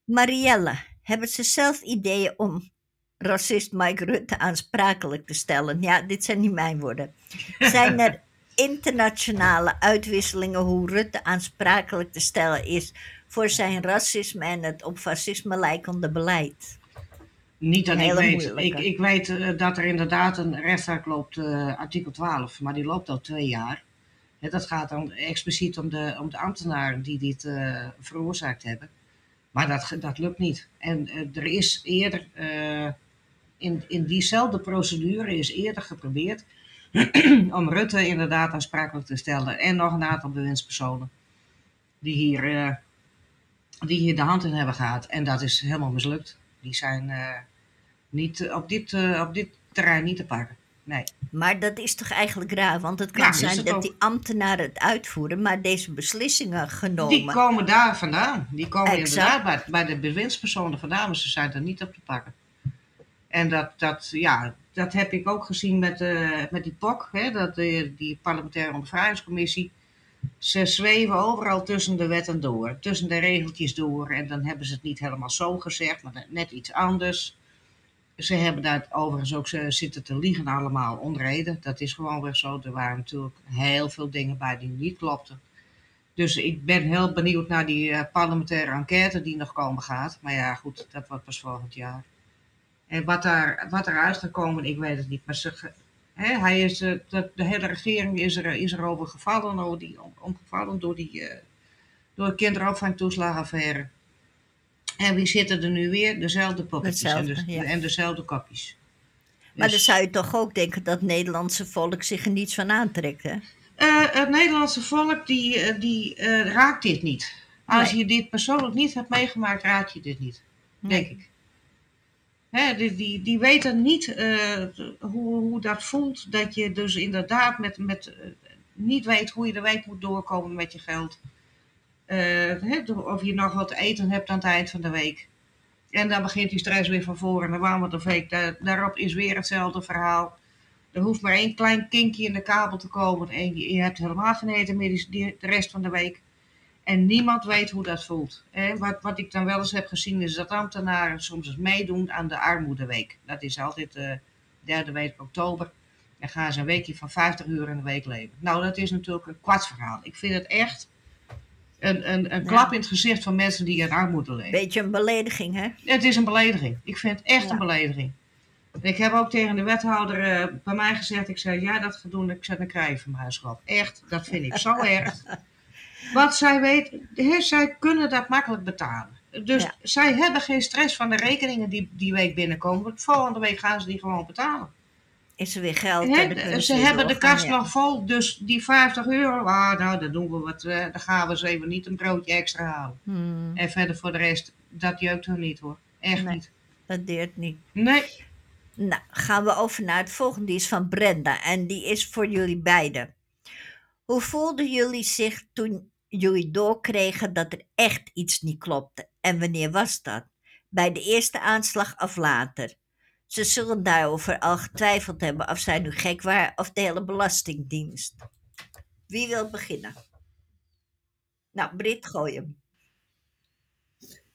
Speaker 1: Marielle, hebben ze zelf ideeën om racist Mike Rutte aansprakelijk te stellen? Ja, dit zijn niet mijn woorden. Zijn er *laughs* internationale uitwisselingen hoe Rutte aansprakelijk te stellen is voor zijn racisme en het op fascisme lijkende beleid?
Speaker 3: Niet dat ik weet. Ik, ik weet uh, dat er inderdaad een rechtszaak loopt, uh, artikel 12, maar die loopt al twee jaar. Ja, dat gaat dan expliciet om de, om de ambtenaren die dit uh, veroorzaakt hebben. Maar dat, dat lukt niet. En er is eerder, in, in diezelfde procedure is eerder geprobeerd *clears throat* om Rutte inderdaad aansprakelijk te stellen. En nog een aantal bewindspersonen die hier, die hier de hand in hebben gehad. En dat is helemaal mislukt. Die zijn niet, eh, op, dit, uh, op dit terrein niet te pakken. Nee.
Speaker 1: Maar dat is toch eigenlijk raar? Want het kan ja, zijn het dat ook. die ambtenaren het uitvoeren, maar deze beslissingen genomen.
Speaker 3: Die komen daar vandaan. Die komen exact. inderdaad bij, bij de bewindspersonen vandaan, maar ze zijn er niet op te pakken. En dat, dat, ja, dat heb ik ook gezien met, uh, met die POC, hè, dat, uh, die parlementaire ondervragingscommissie. Ze zweven overal tussen de wet en door, tussen de regeltjes door. En dan hebben ze het niet helemaal zo gezegd, maar net iets anders. Ze hebben daar overigens ook zitten te liegen allemaal onreden. Dat is gewoon weer zo. Er waren natuurlijk heel veel dingen bij die niet klopten. Dus ik ben heel benieuwd naar die uh, parlementaire enquête die nog komen gaat. Maar ja, goed, dat wordt pas volgend jaar. En wat, daar, wat eruit gaat komen, ik weet het niet. Maar ze, hè, hij is, uh, de, de, hele regering is, er, is erover gevallen, over die, omgevallen door, die, uh, door de kinderopvangtoeslagaffaire. En wie zitten er nu weer? Dezelfde poppetjes en, de, ja. en, dezelfde kapjes.
Speaker 1: Maar dus, dan zou je toch ook denken dat het Nederlandse volk zich er niets van aantrekt, hè?
Speaker 3: Uh, het Nederlandse volk die, uh, die uh, raakt dit niet. Als nee. je dit persoonlijk niet hebt meegemaakt, raak je dit niet. Nee. Denk ik. Hè, die, die, die weten niet hoe, hoe dat voelt. Dat je dus inderdaad met, met, niet weet hoe je de week moet doorkomen met je geld. Uh, of je nog wat te eten hebt aan het eind van de week. En dan begint die stress weer van voren. En waren we de week daar, daarop is weer hetzelfde verhaal. Er hoeft maar één klein kinkje in de kabel te komen. En je, hebt helemaal geen eten meer de rest van de week. En niemand weet hoe dat voelt. Wat, wat ik dan wel eens heb gezien is dat ambtenaren soms meedoen aan de armoedeweek. Dat is altijd de derde week oktober. Dan gaan ze een weekje van 50 uur in de week leven. Nou, dat is natuurlijk een kwartverhaal. Ik vind het echt een, een, een klap in het gezicht van mensen die in armoede leven.
Speaker 1: Beetje een belediging, hè?
Speaker 3: Het is een belediging. Ik vind het echt een belediging. Ik heb ook tegen de wethouder uh, bij mij gezegd, ik zei, ja, dat gaat doen, ik zet een krijg van mijn. Echt, dat vind ik zo *laughs* erg. Want zij weet, he, zij kunnen dat makkelijk betalen. Dus ja. zij hebben geen stress van de rekeningen die die week binnenkomen. Want volgende week gaan ze die gewoon betalen.
Speaker 1: Is er weer geld. Kunnen
Speaker 3: ze hebben de kast nog vol, dus die 50 euro, ah, nou, dan doen we wat, eh, dan gaan we eens even niet een broodje extra halen.
Speaker 1: Hmm,
Speaker 3: En verder voor de rest, dat jeukt er niet hoor. Echt
Speaker 1: Nee.
Speaker 3: niet.
Speaker 1: dat deert niet.
Speaker 3: Nee.
Speaker 1: Nou, gaan we over naar het volgende. Die is van Brenda en die is voor jullie beiden. Hoe voelden jullie zich toen jullie doorkregen dat er echt iets niet klopte? En wanneer was dat? Bij de eerste aanslag of later? Ze zullen daarover al getwijfeld hebben of zij nu gek waren of de hele belastingdienst. Wie wil beginnen? Nou, Brit, gooi hem.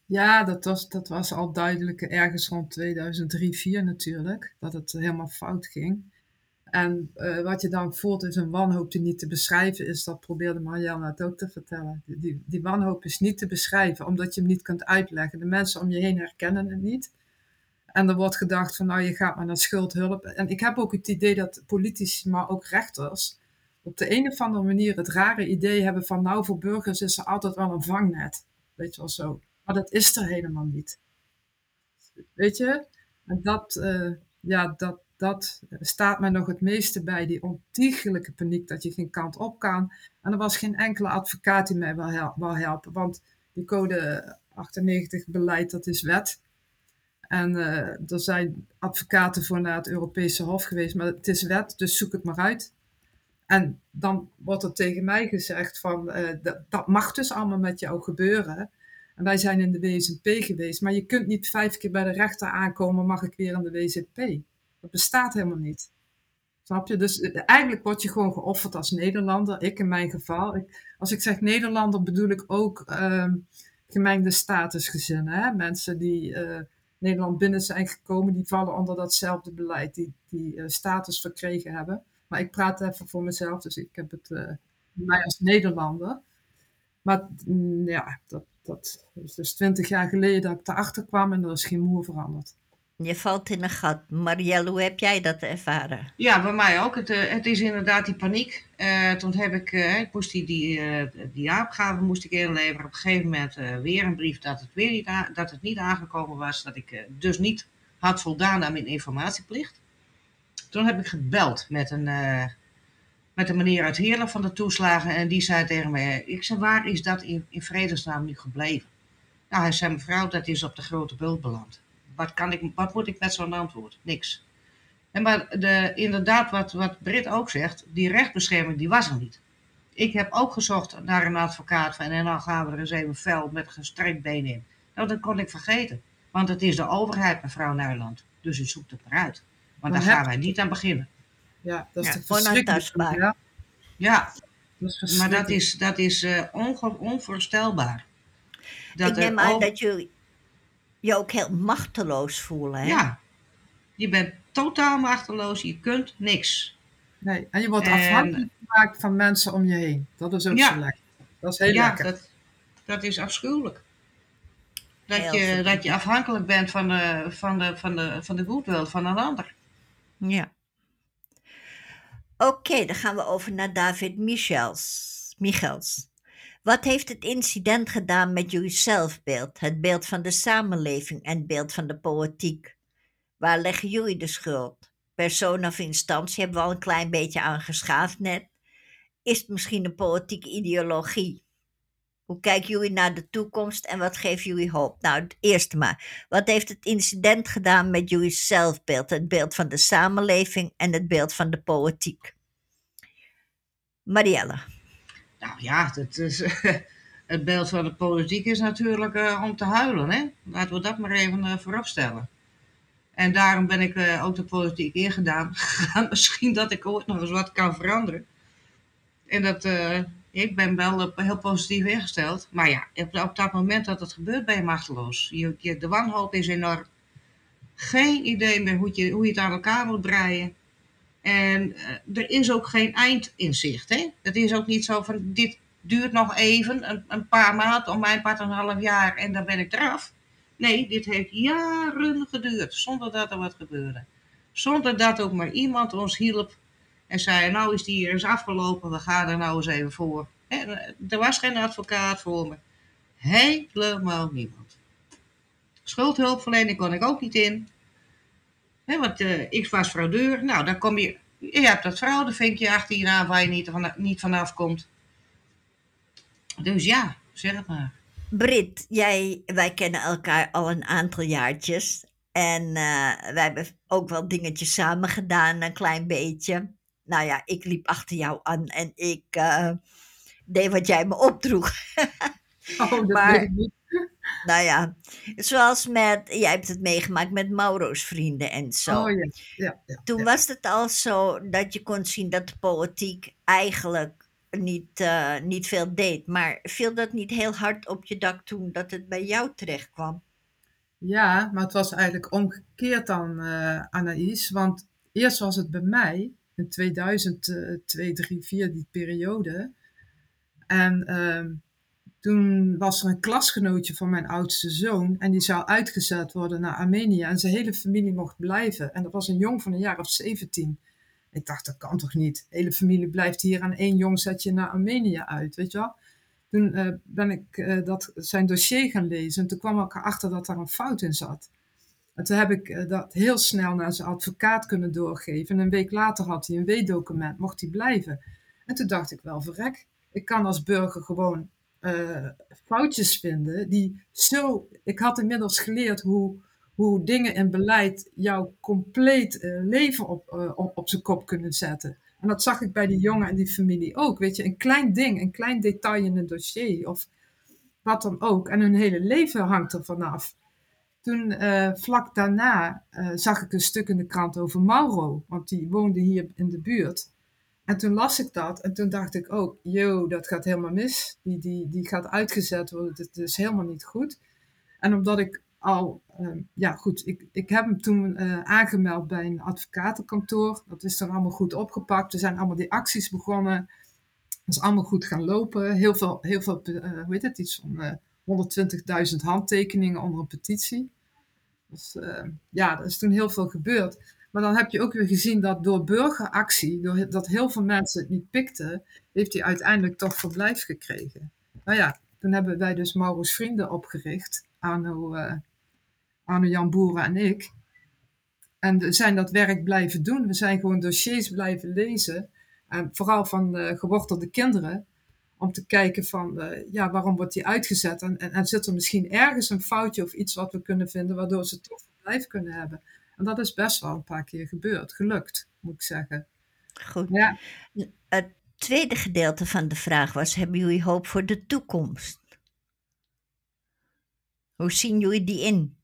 Speaker 2: Ja, dat was, dat was al duidelijk ergens rond 2003, 2004 natuurlijk, dat het helemaal fout ging. En eh, wat je dan voelt is een wanhoop die niet te beschrijven is. Dat probeerde Marianne het ook te vertellen. Die, die wanhoop is niet te beschrijven, omdat je hem niet kunt uitleggen. De mensen om je heen herkennen het niet. En er wordt gedacht van, nou, je gaat maar naar schuldhulp. En ik heb ook het idee dat politici, maar ook rechters, op de een of andere manier het rare idee hebben van, nou, voor burgers is er altijd wel een vangnet. Weet je wel zo. Maar dat is er helemaal niet. Weet je? En dat, eh, ja, dat, dat staat mij nog het meeste bij, die ontiegelijke paniek dat je geen kant op kan. En er was geen enkele advocaat die mij wil, hel- wil helpen, want die code 98 beleid, dat is wet. En eh, er zijn advocaten voor naar het Europese Hof geweest, maar het is wet, dus zoek het maar uit. En dan wordt er tegen mij gezegd van, eh, dat, mag dus allemaal met jou gebeuren. En wij zijn in de WZP geweest, maar je kunt niet vijf keer bij de rechter aankomen, mag ik weer in de WZP. Dat bestaat helemaal niet. Snap je? Dus eh, eigenlijk word je gewoon geofferd als Nederlander. Ik in mijn geval. Als ik zeg Nederlander bedoel ik ook ehm, gemengde statusgezinnen. Hè? Mensen die Nederland binnen zijn gekomen, die vallen onder datzelfde beleid, die, die eh, status verkregen hebben. Maar ik praat even voor mezelf, dus ik heb het eh, mij als Nederlander. Maar mm, ja, dat, dat is dus twintig jaar geleden dat ik erachter kwam en er is geen moer veranderd.
Speaker 1: Je valt in een gat. Marielle, hoe heb jij dat ervaren?
Speaker 3: Ja, bij mij ook. Het, eh, het is inderdaad die paniek. Eh, toen heb ik, eh, ik moest die, die, die moest ik inleveren. Op een gegeven moment weer een brief dat het, weer niet dat het niet aangekomen was. Dat ik dus niet had voldaan aan mijn informatieplicht. Toen heb ik gebeld met een, met een meneer uit Heerlen van de toeslagen. En die zei tegen mij, ik zei, waar is dat in, in vredesnaam nu gebleven? Nou, hij zei, mevrouw, dat is op de grote bult beland. Wat, kan ik, wat moet ik met zo'n antwoord? Niks. En maar de, inderdaad, wat, wat Britt ook zegt, die rechtbescherming, die was er niet. Ik heb ook gezocht naar een advocaat van, en dan gaan we er eens even fel met gestrekt been in. Nou, dat kon ik vergeten. Want het is de overheid, mevrouw Nijland. Dus u zoekt het maar uit. Want
Speaker 2: Maar
Speaker 3: daar gaan wij niet aan beginnen.
Speaker 2: Ja, dat is
Speaker 1: Ja, onaantastbaar.
Speaker 2: Ja,
Speaker 3: Ja,
Speaker 2: dat is
Speaker 3: maar dat is, dat is eh, onvoorstelbaar. Dat
Speaker 1: ik neem aan dat jullie je ook heel machteloos voelen. Hè?
Speaker 3: Ja, je bent totaal machteloos, je kunt niks.
Speaker 2: Nee, en je wordt
Speaker 3: En-
Speaker 2: afhankelijk gemaakt van mensen om je heen. Dat is ook
Speaker 3: Ja.
Speaker 2: zo lekker. Dat is heel
Speaker 3: ja,
Speaker 2: lekker.
Speaker 3: dat, dat is afschuwelijk. Dat
Speaker 1: Heel
Speaker 3: je, dat je afhankelijk bent van de, van de, van de, van de goodwill van een ander.
Speaker 1: Ja. Oké, dan gaan we over naar David Michels. Michels. Wat heeft het incident gedaan met jullie zelfbeeld, het beeld van de samenleving en het beeld van de politiek? Waar leggen jullie de schuld? Persoon of instantie hebben we al een klein beetje aangeschaafd net. Is het misschien een politieke ideologie? Hoe kijken jullie naar de toekomst en wat geeft jullie hoop? Nou, het eerste maar. Wat heeft het incident gedaan met jullie zelfbeeld? Het beeld van de samenleving en het beeld van de politiek. Marielle.
Speaker 3: Nou ja, is, *laughs* het beeld van de politiek is natuurlijk eh, om te huilen. Hè? Laten we dat maar even eh, voorop stellen. En daarom ben ik eh, ook de politiek ingedaan. *laughs* Misschien dat ik ooit nog eens wat kan veranderen. En dat, eh, ik ben wel eh, heel positief ingesteld. Maar ja, op, dat moment dat het gebeurt ben je machteloos. Je, de wanhoop is enorm. Geen idee meer hoe je, hoe je het aan elkaar moet breien. En eh, er is ook geen eind in zicht. Hè? Het is ook niet zo van dit duurt nog even, een, paar maanden, om mijn part een half jaar en dan ben ik eraf. Nee, dit heeft jaren geduurd zonder dat er wat gebeurde. Zonder dat ook maar iemand ons hielp en zei, nou is die hier eens afgelopen, we gaan er nou eens even voor. Hè, er was geen advocaat voor me. Helemaal niemand. Schuldhulpverlening kon ik ook niet in. Hè, want eh, ik was fraudeur. Nou, dan kom je... Je hebt dat fraudevinkje achter je naam waar je niet, van, niet vanaf komt. Dus ja, zeg het maar.
Speaker 1: Brit, jij, wij kennen elkaar al een aantal jaartjes. En uh, wij hebben ook wel dingetjes samen gedaan, een klein beetje. Nou ja, ik liep achter jou aan en ik uh, deed wat jij me opdroeg. *laughs*
Speaker 2: Oh, dat
Speaker 1: Maar-
Speaker 2: weet ik niet.
Speaker 1: Nou ja, zoals met, jij hebt het meegemaakt met Mauro's vrienden en zo.
Speaker 2: Oh ja, ja, ja.
Speaker 1: Toen was het al zo dat je kon zien dat de politiek eigenlijk niet, eh, niet veel deed. Maar viel dat niet heel hard op je dak toen dat het bij jou terecht kwam?
Speaker 2: Ja, maar het was eigenlijk omgekeerd dan, eh Anaïs. Want eerst was het bij mij, in 2002, 3, 4, die periode. En ehm, toen was er een klasgenootje van mijn oudste zoon. En die zou uitgezet worden naar Armenië. En zijn hele familie mocht blijven. En dat was een jong van een jaar of 17. Ik dacht, dat kan toch niet? De hele familie blijft hier en één jong zet je naar Armenië uit, weet je wel? Toen eh, ben ik eh, dat, zijn dossier gaan lezen en toen kwam ik erachter dat daar een fout in zat. En toen heb ik eh, dat heel snel naar zijn advocaat kunnen doorgeven. En een week later had hij een W-document, mocht hij blijven. En toen dacht ik wel, verrek, ik kan als burger gewoon eh, foutjes vinden die zo... Ik had inmiddels geleerd hoe, hoe dingen in beleid jouw compleet eh, leven op, eh, op, op zijn kop kunnen zetten. En dat zag ik bij die jongen en die familie ook. Weet je, een klein ding, een klein detail in een dossier of wat dan ook. En hun hele leven hangt er vanaf. Toen, vlak daarna, zag ik een stuk in de krant over Mauro. Want die woonde hier in de buurt. En toen las ik dat en toen dacht ik ook, yo, dat gaat helemaal mis. Die, die, die gaat uitgezet worden, dit is helemaal niet goed. En omdat ik al, eh, ja goed, ik, ik heb hem toen eh, aangemeld bij een advocatenkantoor. Dat is dan allemaal goed opgepakt. Er zijn allemaal die acties begonnen. Dat is allemaal goed gaan lopen. Heel veel, heel veel eh, hoe heet het, iets van eh 120.000 handtekeningen onder een petitie. Dus eh, ja, er is toen heel veel gebeurd. Maar dan heb je ook weer gezien dat door burgeractie, doordat heel veel mensen het niet pikten, heeft hij uiteindelijk toch verblijf gekregen. Nou ja, toen hebben wij dus Maurus Vrienden opgericht, Arno, Arno Jan Boeren en ik. En we zijn dat werk blijven doen. We zijn gewoon dossiers blijven lezen. En vooral van de gewortelde kinderen. Om te kijken van, eh, ja, waarom wordt die uitgezet? En, en, en zit er misschien ergens een foutje of iets wat we kunnen vinden, waardoor ze toch verblijf kunnen hebben? En dat is best wel een paar keer gebeurd. Gelukt, moet ik zeggen.
Speaker 1: Goed.
Speaker 2: Ja,
Speaker 1: Het tweede gedeelte van de vraag was: hebben jullie hoop voor de toekomst? Hoe zien jullie die in?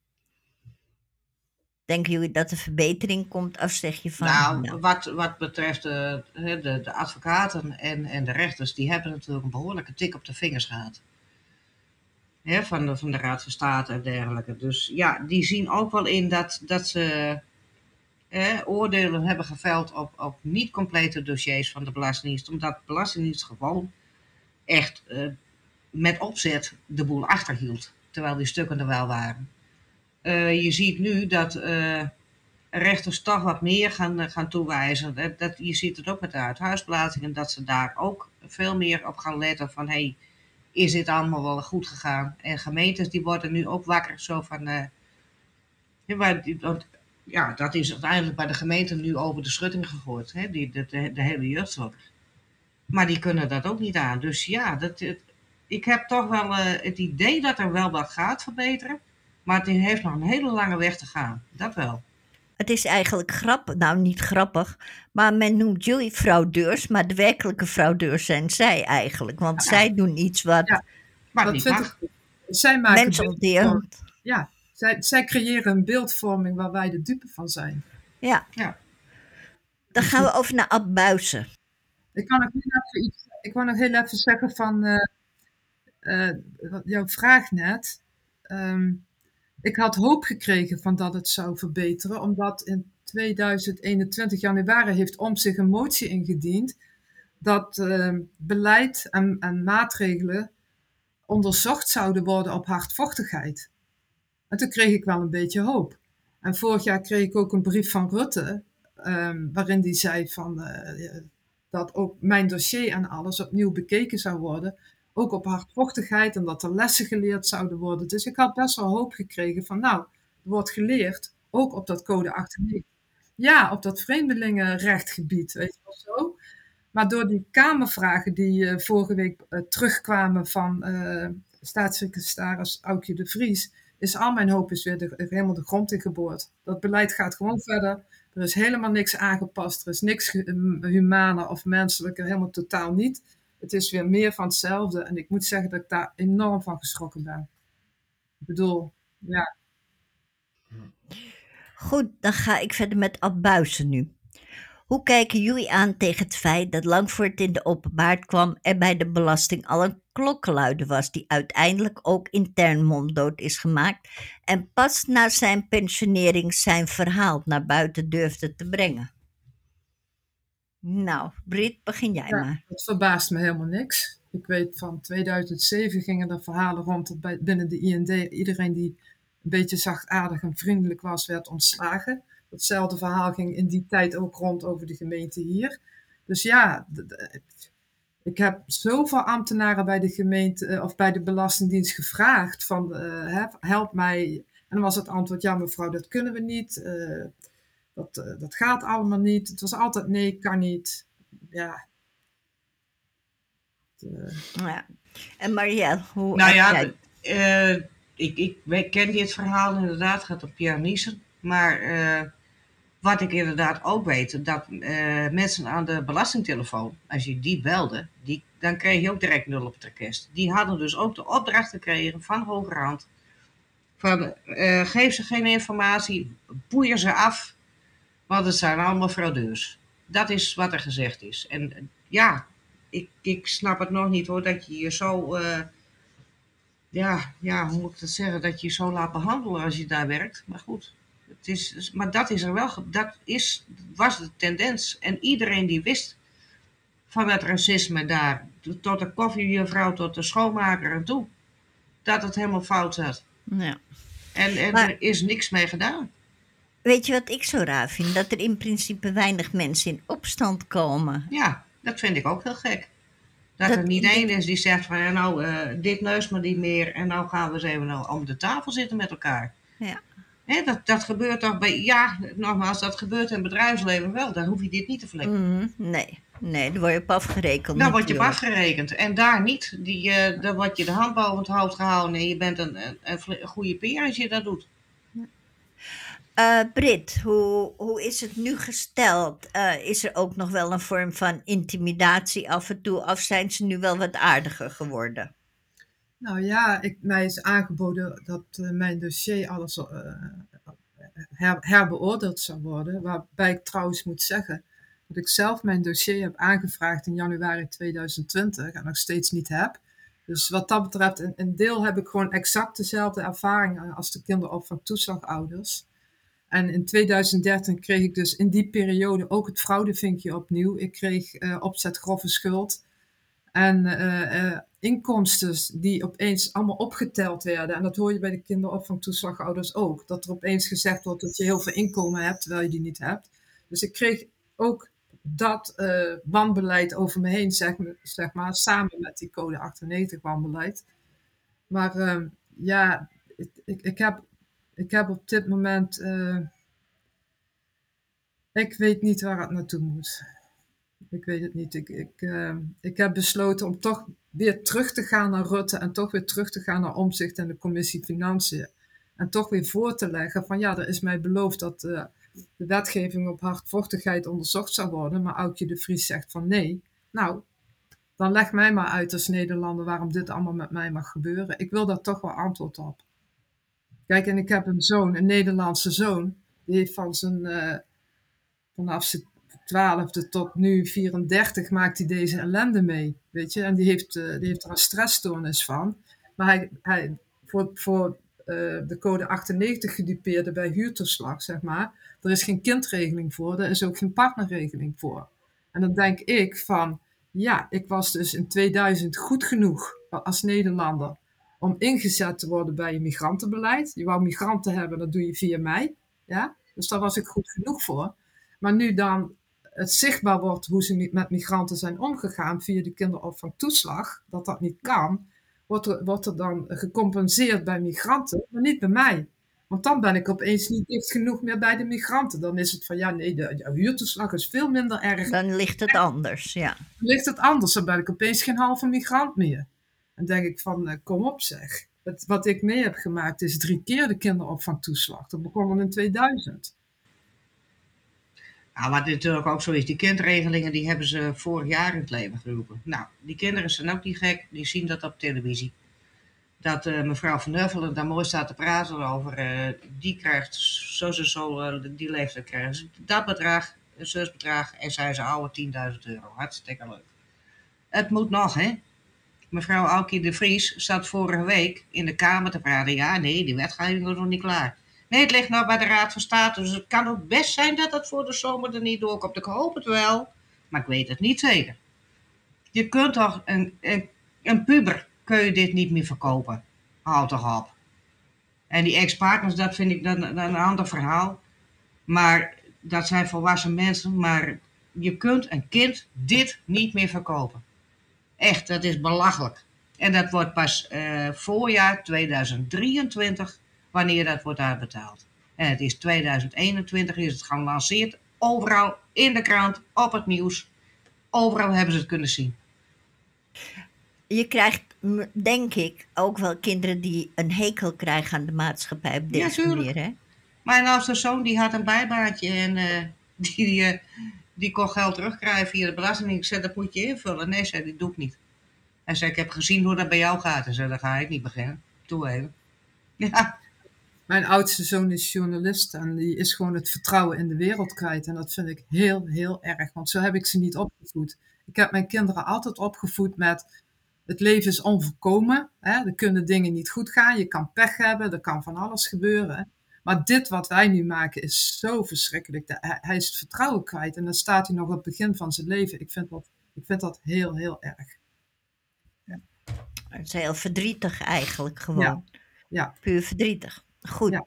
Speaker 1: Denken jullie dat er verbetering komt? Of zeg je van.
Speaker 3: Nou, Wat, wat betreft eh, hè, de, de advocaten en, en de rechters, die hebben natuurlijk een behoorlijke tik op de vingers gehad. Van, de, van de Raad van State en dergelijke. Dus ja, die zien ook wel in dat, dat ze oordelen hebben geveld op, op niet complete dossiers van de Belastingdienst. Omdat de Belastingdienst gewoon echt eh, met opzet de boel achterhield. Terwijl die stukken er wel waren. Eh, je ziet nu dat eh, rechters toch wat meer gaan, gaan toewijzen. Dat, dat, je ziet het ook met de uithuisplaatsingen, dat ze daar ook veel meer op gaan letten van hey, is dit allemaal wel goed gegaan? En gemeentes die worden nu ook wakker zo van, eh, ja, dat is uiteindelijk bij de gemeente nu over de schutting gegooid, hè, die, de, de, de hele jeugdzorg. Maar die kunnen dat ook niet aan. Dus ja, dat, ik heb toch wel eh, het idee dat er wel wat gaat verbeteren. Maar het heeft nog een hele lange weg te gaan. Dat wel.
Speaker 1: Het is eigenlijk grappig, nou niet grappig, maar men noemt jullie fraudeurs, maar de werkelijke fraudeurs zijn zij eigenlijk. Want zij doen iets wat
Speaker 2: Ja,
Speaker 3: Maar
Speaker 2: dat
Speaker 3: niet
Speaker 2: vind ik. Zij maken. Ja, zij, zij creëren een beeldvorming waar wij de dupe van zijn.
Speaker 1: Ja.
Speaker 3: Ja.
Speaker 1: Dan gaan we over naar Ab Buizen.
Speaker 2: Ik kan nog heel even, iets, ik wou nog heel even zeggen van eh, eh, jouw vraag net. Ehm, ik had hoop gekregen van dat het zou verbeteren, omdat in 2021 januari heeft om zich een motie ingediend dat ehm, beleid en, en maatregelen onderzocht zouden worden op hardvochtigheid. En toen kreeg ik wel een beetje hoop. En vorig jaar kreeg ik ook een brief van Rutte, ehm, waarin die zei van, eh, dat ook mijn dossier en alles opnieuw bekeken zou worden. Ook op hardvochtigheid en dat er lessen geleerd zouden worden. Dus ik had best wel hoop gekregen van, nou, wordt geleerd, ook op dat code 98. ja, op dat vreemdelingenrechtgebied, weet je wel zo. Maar door die Kamervragen die uh, vorige week uh, terugkwamen van uh, staatssecretaris Aukje de Vries, is al mijn hoop is weer helemaal de grond in geboord. Dat beleid gaat gewoon verder. Er is helemaal niks aangepast. Er is niks humaner of menselijker, helemaal totaal niet. Het is weer meer van hetzelfde. En ik moet zeggen dat ik daar enorm van geschrokken ben. Ik bedoel, ja.
Speaker 1: Goed, dan ga ik verder met Abbuizen nu. Hoe kijken jullie aan tegen het feit dat lang voor het in de openbaar kwam er bij de belasting al een klokkenluider was die uiteindelijk ook intern monddood is gemaakt en pas na zijn pensionering zijn verhaal naar buiten durfde te brengen? Nou, Brit, begin jij
Speaker 2: ja,
Speaker 1: maar.
Speaker 2: Dat verbaast me helemaal niks. Ik weet van 2007 gingen er verhalen rond dat bij, binnen de IND iedereen die een beetje zachtaardig en vriendelijk was, werd ontslagen. Hetzelfde verhaal ging in die tijd ook rond over de gemeente hier. Dus ja, ik heb zoveel ambtenaren bij de gemeente eh, of bij de Belastingdienst gevraagd van uh, help mij. En dan was het antwoord, ja mevrouw, dat kunnen we niet. Uh, dat, dat gaat allemaal niet. Het was altijd nee, kan niet. Ja.
Speaker 1: ja. En Marielle, hoe
Speaker 3: nou ja, ik, ik ken dit verhaal inderdaad, het gaat op Pierre Niesen. Maar wat ik inderdaad ook weet, dat uh, mensen aan de belastingtelefoon, als je die belde, die, dan kreeg je ook direct nul op het request. Die hadden dus ook de opdracht gekregen van Hogerhand. Van uh, geef ze geen informatie, boeien ze af, want het zijn allemaal fraudeurs. Dat is wat er gezegd is. En ja, ik, ik snap het nog niet hoor, dat je je zo, uh, ja, ja, hoe moet ik dat zeggen, dat je je zo laat behandelen als je daar werkt. Maar goed, het is, maar dat is er wel, dat is, was de tendens. En iedereen die wist van het racisme daar, tot de koffiejuffrouw, tot de schoonmaker en toe, dat het helemaal fout zat.
Speaker 1: Ja.
Speaker 3: En, en er is niks mee gedaan.
Speaker 1: Weet je wat ik zo raar vind? Dat er in principe weinig mensen in opstand komen.
Speaker 3: Ja, dat vind ik ook heel gek. Dat, er niet één is die zegt van, ja, nou, uh, dit neus maar niet meer en nou gaan we eens even nou om de tafel zitten met elkaar.
Speaker 1: Ja
Speaker 3: dat, dat gebeurt toch bij, ja, nogmaals, dat gebeurt in het bedrijfsleven wel. Dan hoef je dit niet te vlekken.
Speaker 1: Mm, nee, nee, dan word je op afgerekend.
Speaker 3: Dan word je op afgerekend. En daar niet. Die, uh, dan word je de hand boven het hoofd gehouden en je bent een, een, een goede peer als je dat doet.
Speaker 1: Uh, Brit, hoe, hoe is het nu gesteld? Uh, is er ook nog wel een vorm van intimidatie af en toe? Of zijn ze nu wel wat aardiger geworden?
Speaker 2: Nou ja, ik, mij is aangeboden dat uh, mijn dossier alles her, herbeoordeeld zou worden. Waarbij ik trouwens moet zeggen dat ik zelf mijn dossier heb aangevraagd in januari 2020 en nog steeds niet heb. Dus wat dat betreft, een, een deel heb ik gewoon exact dezelfde ervaring als de kinderopvangtoeslagouders. En in 2013 kreeg ik dus in die periode ook het fraudevinkje opnieuw. Ik kreeg uh, opzet grove schuld. En uh, uh, inkomsten die opeens allemaal opgeteld werden. En dat hoor je bij de kinderopvangtoeslagouders ook. Dat er opeens gezegd wordt dat je heel veel inkomen hebt, terwijl je die niet hebt. Dus ik kreeg ook dat uh, wanbeleid over me heen, zeg, zeg, maar, samen met die code 98 wanbeleid. Maar uh, ja, ik, ik, heb, ik heb op dit moment, uh, ik weet niet waar het naartoe moet. Ik weet het niet. Ik, ik, uh, ik heb besloten om toch weer terug te gaan naar Rutte en toch weer terug te gaan naar Omzicht en de Commissie Financiën. En toch weer voor te leggen van ja, er is mij beloofd dat uh, de wetgeving op hardvochtigheid onderzocht zou worden, maar Aukje de Vries zegt van nee. Nou, dan leg mij maar uit als Nederlander waarom dit allemaal met mij mag gebeuren. Ik wil daar toch wel antwoord op. Kijk, en ik heb een zoon, een Nederlandse zoon, die heeft van zijn, uh, vanaf zijn 12e tot nu 34 maakt hij deze ellende mee. Weet je, en die heeft, uh, die heeft er een stressstoornis van. Maar hij, hij voor, voor uh, de code 98 gedupeerde bij huurtoeslag, zeg maar, er is geen kindregeling voor, er is ook geen partnerregeling voor. En dan denk ik van, ja, ik was dus in 2000 goed genoeg als Nederlander om ingezet te worden bij je migrantenbeleid. Je wou migranten hebben, dat doe je via mij. Ja? Dus daar was ik goed genoeg voor. Maar nu dan het zichtbaar wordt hoe ze met migranten zijn omgegaan via de kinderopvangtoeslag, dat dat niet kan, wordt er, wordt er dan gecompenseerd bij migranten, maar niet bij mij. Want dan ben ik opeens niet dicht genoeg meer bij de migranten. Dan is het van ja, nee, de, de huurtoeslag is veel minder erg.
Speaker 1: Dan ligt het anders, ja.
Speaker 2: Dan ligt het anders. Dan ben ik opeens geen halve migrant meer. En denk ik van, eh, kom op zeg. Het, wat ik mee heb gemaakt is drie keer de kinderopvangtoeslag. Dat begon al in 2000.
Speaker 3: Nou, wat natuurlijk ook zo is, die kindregelingen die hebben ze vorig jaar in het leven geroepen. Nou, die kinderen zijn ook niet gek, die zien dat op televisie. Dat eh, mevrouw Van Huffelen daar mooi staat te praten over, eh, die krijgt zo zo zo, die leeftijd krijgen ze dat bedrag, een zusbedrag en zij ze oude 10.000 euro. Hartstikke leuk. Het moet nog, hè? Mevrouw Alkie de Vries zat vorige week in de Kamer te praten. Ja, nee, die wetgeving is nog niet klaar. Nee, het ligt nou bij de Raad van State. Dus het kan ook best zijn dat het voor de zomer er niet doorkomt. Ik hoop het wel, maar ik weet het niet zeker. Je kunt toch een, een, een puber, kun je dit niet meer verkopen. Houd toch op. En die ex-partners, dat vind ik dan een ander verhaal. Maar dat zijn volwassen mensen. Maar je kunt een kind dit niet meer verkopen. Echt, dat is belachelijk. En dat wordt pas uh, voorjaar 2023 wanneer dat wordt uitbetaald. En het is 2021, is het gelanceerd. Overal in de krant, op het nieuws. Overal hebben ze het kunnen zien.
Speaker 1: Je krijgt, denk ik, ook wel kinderen die een hekel krijgen aan de maatschappij op deze ja, manier. Hè?
Speaker 3: Mijn oudste zoon die had een bijbaantje en uh, *laughs* die, uh, die kon geld terugkrijgen via de belasting. Ik zei, dat moet je invullen. Nee, zei, dat doe ik niet. Hij zei, ik heb gezien hoe dat bij jou gaat. En zei, dan ga ik niet beginnen. Doe even. *laughs* Ja,
Speaker 2: mijn oudste zoon is journalist en die is gewoon het vertrouwen in de wereld kwijt. En dat vind ik heel, heel erg, want zo heb ik ze niet opgevoed. Ik heb mijn kinderen altijd opgevoed met het leven is onvolkomen. Hè? Er kunnen dingen niet goed gaan, je kan pech hebben, er kan van alles gebeuren. Maar dit wat wij nu maken is zo verschrikkelijk. Hij is het vertrouwen kwijt en dan staat hij nog op het begin van zijn leven. Ik vind dat, ik vind dat heel, heel erg.
Speaker 1: Ja. Het is heel verdrietig eigenlijk gewoon.
Speaker 2: Ja. ja.
Speaker 1: Puur verdrietig. Goed. Ja.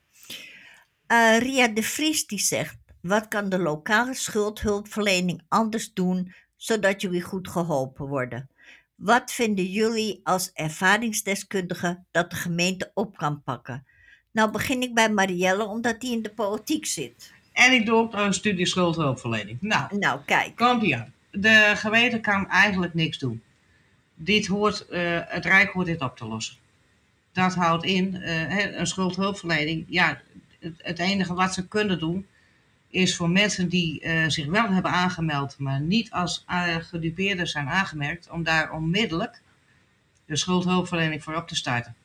Speaker 1: Uh, Ria de Vries die zegt: Wat kan de lokale schuldhulpverlening anders doen zodat jullie goed geholpen worden? Wat vinden jullie als ervaringsdeskundige dat de gemeente op kan pakken? Nou begin ik bij Marielle, omdat die in de politiek zit.
Speaker 3: En ik doe ook een studie schuldhulpverlening. Nou,
Speaker 1: nou kijk.
Speaker 3: Komt ie aan. De gemeente kan eigenlijk niks doen. Dit hoort, uh, het Rijk hoort dit op te lossen dat houdt in uh, een schuldhulpverlening. Ja, het, het, enige wat ze kunnen doen is voor mensen die uh, zich wel hebben aangemeld, maar niet als gedupeerden zijn aangemerkt, om daar onmiddellijk de schuldhulpverlening voor op te starten.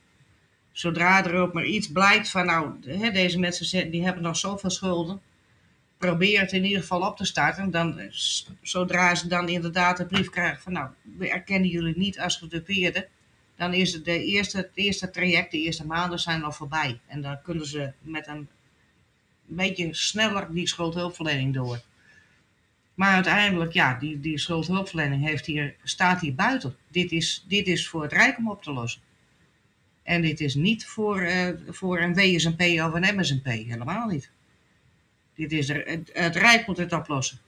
Speaker 3: Zodra er ook maar iets blijkt van, nou, hè, deze mensen die hebben nog zoveel schulden, probeer het in ieder geval op te starten. Dan, zodra ze dan inderdaad een brief krijgen van, nou, we erkennen jullie niet als gedupeerden, dan is het, de eerste, eerste traject, de eerste maanden zijn al voorbij. En dan kunnen ze met een beetje sneller die schuldhulpverlening door. Maar uiteindelijk, ja, die, die schuldhulpverlening heeft hier, staat hier buiten. Dit is, dit is voor het Rijk om op te lossen. En dit is niet voor, uh, voor een WSNP of een MSNP, helemaal niet. Dit is het, het Rijk moet het oplossen.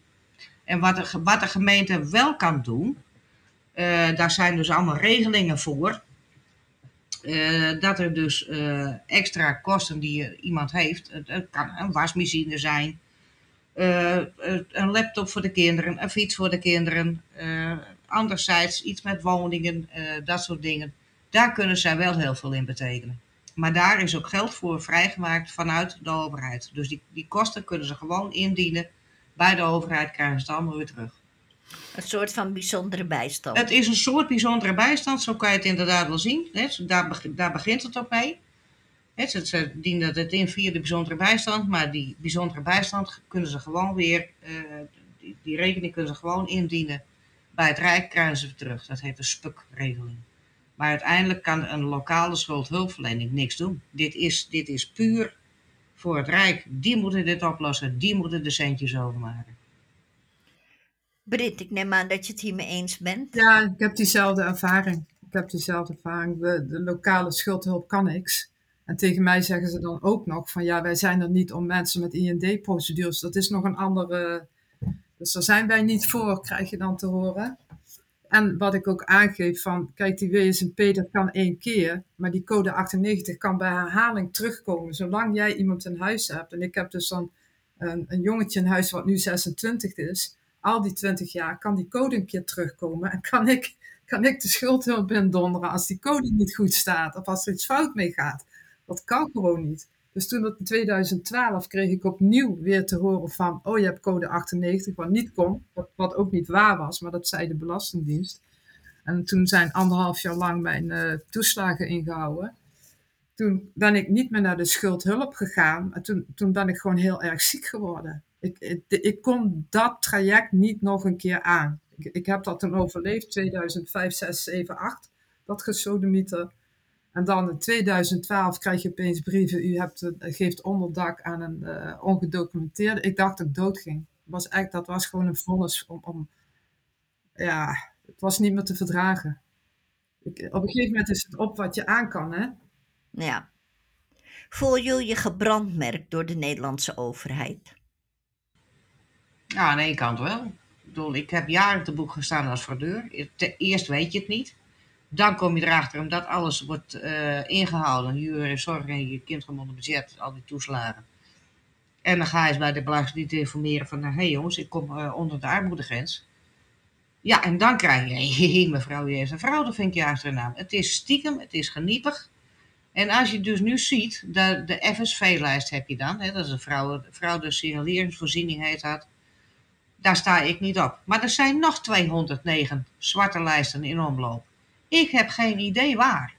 Speaker 3: En wat de, gemeente wel kan doen, uh, daar zijn dus allemaal regelingen voor. Uh, dat er dus extra kosten die iemand heeft, het, kan een wasmachine zijn, een laptop voor de kinderen, een fiets voor de kinderen, anderzijds iets met woningen, dat soort dingen. Daar kunnen zij wel heel veel in betekenen. Maar daar is ook geld voor vrijgemaakt vanuit de overheid. Dus die, die kosten kunnen ze gewoon indienen. Bij de overheid krijgen ze het allemaal weer terug.
Speaker 1: Een soort van bijzondere bijstand.
Speaker 3: Het is een soort bijzondere bijstand, zo kan je het inderdaad wel zien. Daar, daar begint het op mee. Ze dienen het in via de bijzondere bijstand, maar die bijzondere bijstand kunnen ze gewoon weer, die, die, rekening kunnen ze gewoon indienen. Bij het Rijk krijgen ze terug. Dat heet de SPUK-regeling. Maar uiteindelijk kan een lokale schuldhulpverlening niks doen. Dit is, dit is puur voor het Rijk. Die moeten dit oplossen, die moeten de centjes overmaken.
Speaker 1: Brit, ik neem aan dat je het hiermee eens bent.
Speaker 2: Ja, ik heb diezelfde ervaring. Ik heb diezelfde ervaring. De, de lokale schuldhulp kan niks. En tegen mij zeggen ze dan ook nog van ja, wij zijn er niet om mensen met IND-procedures. Dat is nog een andere. Dus daar zijn wij niet voor, krijg je dan te horen. En wat ik ook aangeef van, kijk, die WSMP dat kan één keer, maar die code 98 kan bij herhaling terugkomen. Zolang jij iemand in huis hebt, en ik heb dus dan een, een jongetje in huis wat nu 26 is, al die 20 jaar kan die code een keer terugkomen en kan ik, kan ik de schuldhulp indonderen als die code niet goed staat of als er iets fout mee gaat. Dat kan gewoon niet. Dus toen in 2012 kreeg ik opnieuw weer te horen van, oh je hebt code 98, wat niet kon, wat, ook niet waar was, maar dat zei de Belastingdienst. En toen zijn anderhalf jaar lang mijn uh, toeslagen ingehouden. Toen ben ik niet meer naar de schuldhulp gegaan. En toen, toen ben ik gewoon heel erg ziek geworden. Ik, ik, ik kon dat traject niet nog een keer aan. Ik, ik heb dat toen overleefd, 2005, 6, 7, 8. Dat gesodemieter. En dan in 2012 krijg je opeens brieven, u hebt, geeft onderdak aan een uh, ongedocumenteerde. Ik dacht dat ik dood ging. Was echt, dat was gewoon een vonnis om, om, ja, het was niet meer te verdragen. Ik, op een gegeven moment is het op wat je aan kan, hè?
Speaker 1: Ja. Voel je je gebrandmerkt door de Nederlandse overheid?
Speaker 3: Ja, aan de ene kant wel. Ik bedoel, ik heb jaren te boek gestaan als fraudeur. Eerst weet je het niet. Dan kom je erachter omdat alles wordt uh, ingehouden. Huur, zorg en je kindgebonden budget, al die toeslagen. En dan ga je bij de Belastingdienst informeren van, nou, hé hey jongens, ik kom uh, onder de armoedegrens. Ja, en dan krijg je, *laughs* hé mevrouw, je heeft een fraudevinkje achter de naam. Het is stiekem, het is geniepig. En als je dus nu ziet, de, de FSV-lijst heb je dan, hè, dat is een fraude, fraude signaleringsvoorziening heet dat. Daar sta ik niet op. Maar er zijn nog 209 zwarte lijsten in omloop. Ik heb geen idee waar.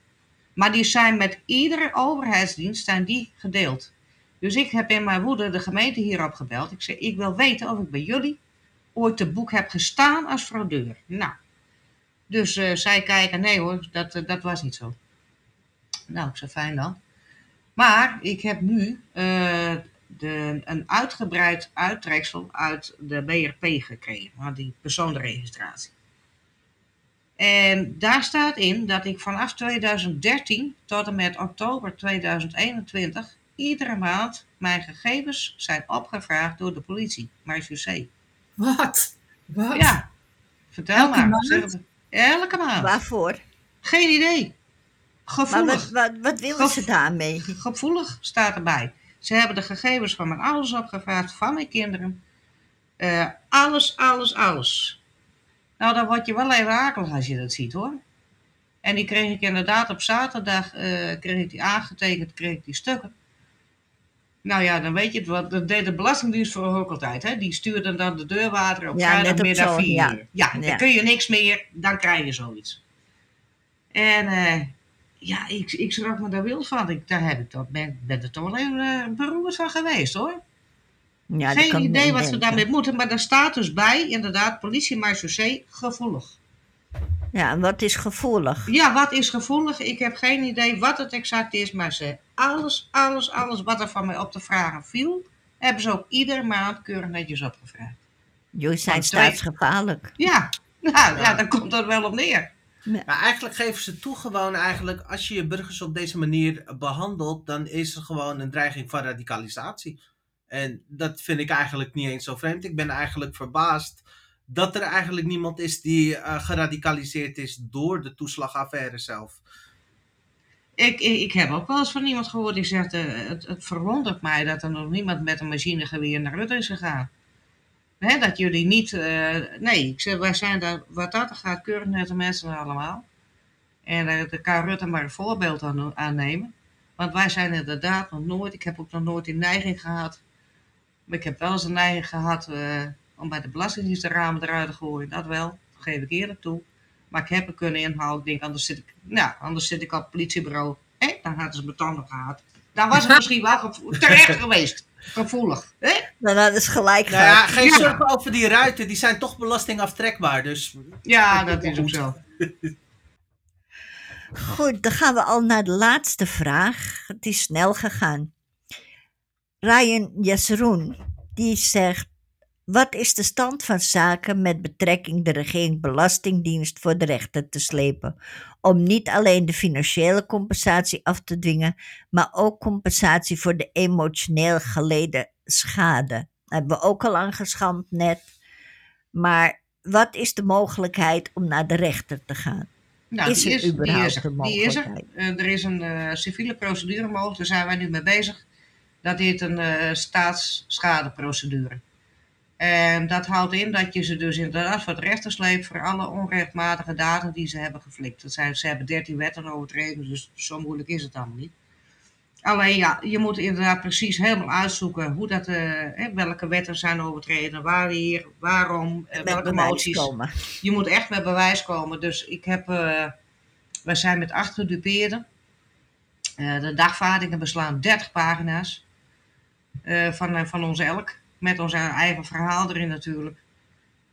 Speaker 3: Maar die zijn met iedere overheidsdienst zijn die gedeeld. Dus ik heb in mijn woede de gemeente hierop gebeld. Ik zei, ik wil weten of ik bij jullie ooit te boek heb gestaan als fraudeur. Nou, dus uh, zij kijken, nee hoor, dat, uh, dat was niet zo. Nou, ik fijn dan. Maar ik heb nu uh, de, een uitgebreid uittreksel uit de BRP gekregen, die persoonregistratie. En daar staat in dat ik vanaf 2013 tot en met oktober 2021 iedere maand mijn gegevens zijn opgevraagd door de politie, marechaussee.
Speaker 2: Wat? Wat?
Speaker 3: Ja, vertel
Speaker 2: Elke
Speaker 3: maar.
Speaker 2: maand?
Speaker 3: Zeg het- Elke maand.
Speaker 1: Waarvoor?
Speaker 3: Geen idee.
Speaker 1: Maar
Speaker 3: Gevoelig.
Speaker 1: wat, wat, wat willen ze daarmee?
Speaker 3: Gevoelig staat erbij. Ze hebben de gegevens van mijn ouders opgevraagd, van mijn kinderen. Eh, alles, alles, alles. Nou, dan word je wel even akelig als je dat ziet hoor. En die kreeg ik inderdaad op zaterdag, eh, kreeg ik die aangetekend, kreeg ik die stukken. Nou ja, dan weet je het wat. Dat deed de Belastingdienst voor ook altijd. Hè? Die stuurde dan de deurwater op
Speaker 1: Ja,
Speaker 3: vrijdagmiddag
Speaker 1: zo,
Speaker 3: 4
Speaker 1: ja.
Speaker 3: uur. Ja, dan
Speaker 1: Ja.
Speaker 3: kun je niks meer, dan krijg je zoiets. En eh, ja, ik, ik schrok me daar wild van. Ik, daar heb ik toch, ben, ben er toch wel even eh, beroerd van geweest hoor.
Speaker 1: Ja,
Speaker 3: Geen idee wat ze daarmee moeten, maar daar staat dus bij, inderdaad, politie marechaussee, gevoelig.
Speaker 1: Ja, en wat is gevoelig?
Speaker 3: Ja, wat is gevoelig? Ik heb geen idee wat het exact is, maar ze, alles, alles, alles wat er van mij op te vragen viel, hebben ze ook iedere maand keurig netjes opgevraagd.
Speaker 1: Jullie zijn
Speaker 3: twee-
Speaker 1: staatsgevaarlijk.
Speaker 3: Ja, *laughs* nou, ja. daar komt dat wel op neer.
Speaker 4: Maar eigenlijk geven ze toe gewoon eigenlijk, als je je burgers op deze manier behandelt, dan is er gewoon een dreiging van radicalisatie. En dat vind ik eigenlijk niet eens zo vreemd. Ik ben eigenlijk verbaasd dat er eigenlijk niemand is die eh, geradicaliseerd is door de toeslagaffaire zelf.
Speaker 3: Ik, ik, heb ook wel eens van iemand gehoord die zegt, eh, het, het verwondert mij dat er nog niemand met een machinegeweer naar Rutte is gegaan. Hè, dat jullie niet, eh, nee, ik zeg, wij zijn daar, wat dat gaat, keurig net de mensen allemaal. En eh, daar kan Rutte maar een voorbeeld aan, aan nemen. Want wij zijn inderdaad nog nooit, ik heb ook nog nooit die neiging gehad. Maar ik heb wel eens een neiging gehad eh, om bij de Belastingdienst de ramen eruit te gooien. Dat wel, dat geef ik eerlijk toe. Maar ik heb er kunnen inhouden. Ik denk, anders zit ik, nou, anders zit ik op het politiebureau. Hé, dan hadden ze me tanden gehad. Dan was het *laughs* misschien wel terecht geweest. Gevoelig. Hè?
Speaker 1: Nou, dat is gelijk
Speaker 4: Nou ja, geen
Speaker 3: Ja.
Speaker 4: zorgen over die ruiten, die zijn toch belastingaftrekbaar. Dus
Speaker 3: Ja, dat is ook zo.
Speaker 1: Goed, dan gaan we al naar de laatste vraag. Het is snel gegaan. Ryan Yasseroen, die zegt... Wat is de stand van zaken met betrekking de regering Belastingdienst voor de rechter te slepen? Om niet alleen de financiële compensatie af te dwingen, maar ook compensatie voor de emotioneel geleden schade. Daar hebben we ook al aangeschampt net. Maar wat is de mogelijkheid om naar de rechter te gaan?
Speaker 3: Nou,
Speaker 1: Is
Speaker 3: die
Speaker 1: er
Speaker 3: is, die
Speaker 1: überhaupt
Speaker 3: is er. Die is er. er is een eh, civiele procedure mogelijk, daar zijn wij nu mee bezig. Dat heet een eh, staatsschadeprocedure. En dat houdt in dat je ze dus inderdaad voor het rechter sleept voor alle onrechtmatige daden die ze hebben geflikt. Dat zijn, ze hebben 13 wetten overtreden, dus zo moeilijk is het allemaal niet. Alleen ja, je moet inderdaad precies helemaal uitzoeken hoe dat, eh, hè, welke wetten zijn overtreden, wanneer, waarom, eh, welke moties.
Speaker 1: komen.
Speaker 3: Je moet echt met bewijs komen. Dus ik heb, eh wij zijn met acht gedupeerden. De dagvaardingen beslaan 30 pagina's eh, van, eh, van ons elk. Met ons eigen verhaal erin natuurlijk.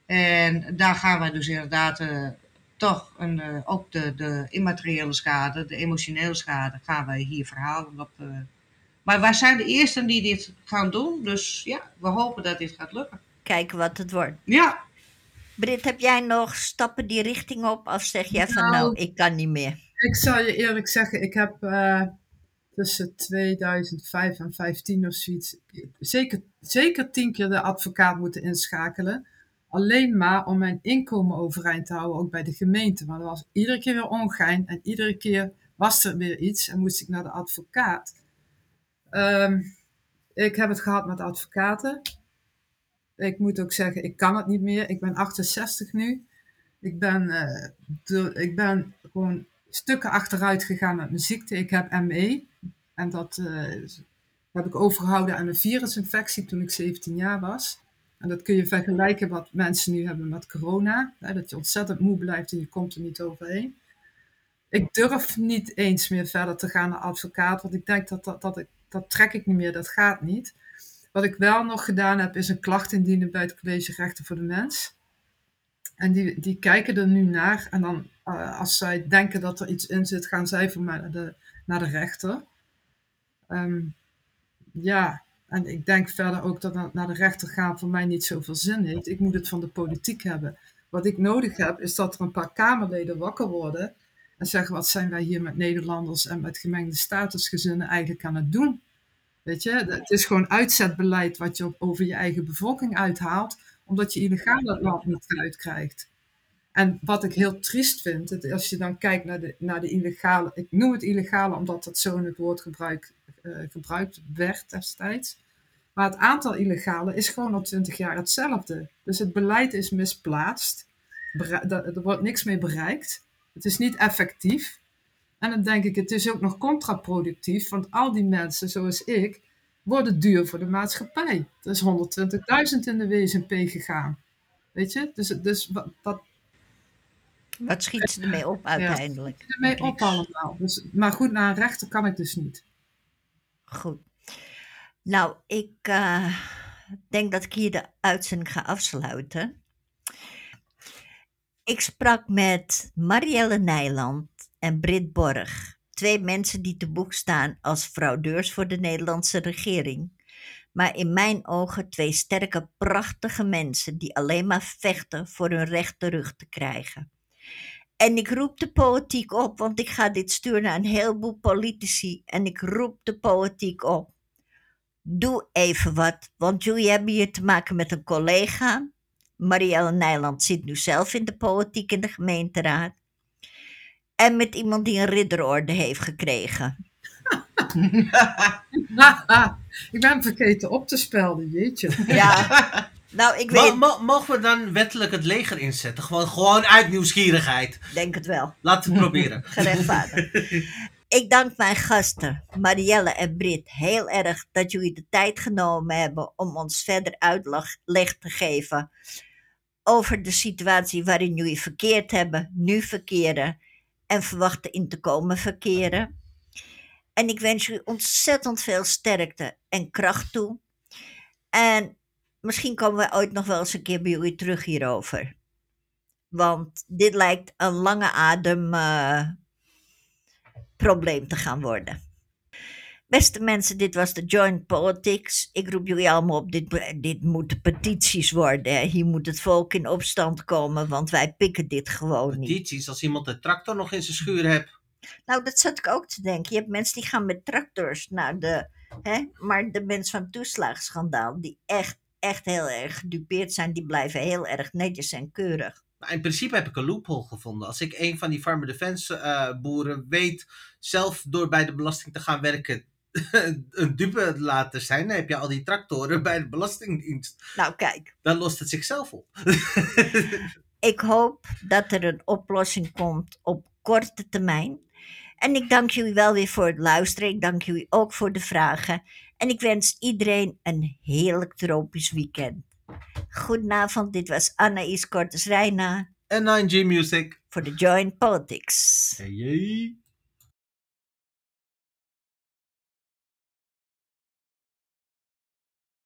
Speaker 3: En daar gaan we dus inderdaad eh, toch een, eh, ook de, de immateriële schade, de emotionele schade, gaan wij hier verhalen. Op, eh. Maar wij zijn de eersten die dit gaan doen. Dus ja, we hopen dat dit gaat lukken.
Speaker 1: Kijken wat het wordt.
Speaker 3: Ja,
Speaker 1: Britt, heb jij nog stappen die richting op? Of zeg jij van
Speaker 2: Nou,
Speaker 1: nou, ik kan niet meer?
Speaker 2: Ik zal je eerlijk zeggen, ik heb eh, tussen 2005 en 2015 of zoiets zeker, zeker tien keer de advocaat moeten inschakelen. Alleen maar om mijn inkomen overeind te houden, ook bij de gemeente. Maar dat was iedere keer weer ongein en iedere keer was er weer iets en moest ik naar de advocaat. Ehm, ik heb het gehad met advocaten. Ik moet ook zeggen, ik kan het niet meer. Ik ben 68 nu. Ik ben, eh, door- ik ben gewoon stukken achteruit gegaan met mijn ziekte. Ik heb ME. En dat eh, heb ik overgehouden aan een virusinfectie toen ik 17 jaar was. En dat kun je vergelijken wat mensen nu hebben met corona. Hè, dat je ontzettend moe blijft en je komt er niet overheen. Ik durf niet eens meer verder te gaan naar advocaat, want ik denk dat dat, dat, ik, dat trek ik niet meer, dat gaat niet. Wat ik wel nog gedaan heb, is een klacht indienen bij het College Rechten voor de Mens. En die, die kijken er nu naar. En dan, eh, als zij denken dat er iets in zit, gaan zij voor mij naar de, naar de rechter. Ehm, ja, en ik denk verder ook dat na- naar de rechter gaan voor mij niet zoveel zin heeft. Ik moet het van de politiek hebben. Wat ik nodig heb, is dat er een paar Kamerleden wakker worden en zeggen: wat zijn wij hier met Nederlanders en met gemengde statusgezinnen eigenlijk aan het doen? Weet je, het is gewoon uitzetbeleid wat je over je eigen bevolking uithaalt, omdat je illegaal het land niet uitkrijgt. En wat ik heel triest vind, als je dan kijkt naar de, naar de illegale, ik noem het illegale omdat dat zo in het woord gebruik, eh, gebruikt werd destijds. Maar het aantal illegale is gewoon al twintig jaar hetzelfde. Dus het beleid is misplaatst. Er wordt niks mee bereikt. Het is niet effectief. En dan denk ik, het is ook nog contraproductief, want al die mensen, zoals ik, worden duur voor de maatschappij. Er is 120.000 in de WSNP gegaan. Weet je? Dus, dus wat, wat
Speaker 1: Wat schiet ze ermee op uiteindelijk?
Speaker 2: zit ermee op allemaal? Dus, maar goed, naar een rechter kan ik dus niet.
Speaker 1: Goed. Nou, ik eh, denk dat ik hier de uitzending ga afsluiten. Ik sprak met Marielle Nijland en Britt Borg. Twee mensen die te boek staan als fraudeurs voor de Nederlandse regering. Maar in mijn ogen twee sterke, prachtige mensen die alleen maar vechten voor hun recht terug te krijgen. En ik roep de politiek op, want ik ga dit sturen naar een heleboel politici. En ik roep de politiek op. Doe even wat, want jullie hebben hier te maken met een collega. Marielle Nijland zit nu zelf in de politiek in de gemeenteraad. En met iemand die een ridderorde heeft gekregen. *laughs*
Speaker 2: ik ben vergeten op te spelden, jeetje.
Speaker 1: Ja, *laughs* nou ik weet,
Speaker 4: mo- mogen we dan wettelijk het leger inzetten? Gewoon, gewoon uit nieuwsgierigheid.
Speaker 1: denk het wel.
Speaker 4: Laten we het proberen. *laughs*
Speaker 1: gerechtvaardigd. Ik dank mijn gasten, Marielle en Brit, heel erg dat jullie de tijd genomen hebben om ons verder uitleg te geven over de situatie waarin jullie verkeerd hebben, nu verkeren en verwachten in te komen verkeren. En ik wens jullie ontzettend veel sterkte en kracht toe. En misschien komen we ooit nog wel eens een keer bij jullie terug hierover. Want dit lijkt een lange adem eh, probleem te gaan worden. Beste mensen, dit was de Joint Politics. Ik roep jullie allemaal op, dit, dit moeten petities worden. hè. Hier moet het volk in opstand komen, want wij pikken dit gewoon niet.
Speaker 4: Petities, als iemand de tractor nog in zijn schuur hebt.
Speaker 1: Nou, dat zat ik ook te denken. Je hebt mensen die gaan met tractors naar de... Hè, maar de mensen van het toeslagenschandaal, die echt echt heel erg gedupeerd zijn, die blijven heel erg netjes en keurig.
Speaker 4: In principe heb ik een loophole gevonden. Als ik een van die farmer defense eh, boeren weet zelf door bij de belasting te gaan werken *laughs* een dupe te laten zijn, dan heb je al die tractoren bij de belastingdienst.
Speaker 1: Nou, kijk,
Speaker 4: Dan lost het zichzelf op. *laughs*
Speaker 1: ik hoop dat er een oplossing komt op korte termijn. En ik dank jullie wel weer voor het luisteren. Ik dank jullie ook voor de vragen. En ik wens iedereen een heerlijk tropisch weekend. Goedenavond, dit was Anaïs Cortes-Reina
Speaker 4: en 9G Music.
Speaker 1: voor de Joint Politics.
Speaker 4: Hey, hey.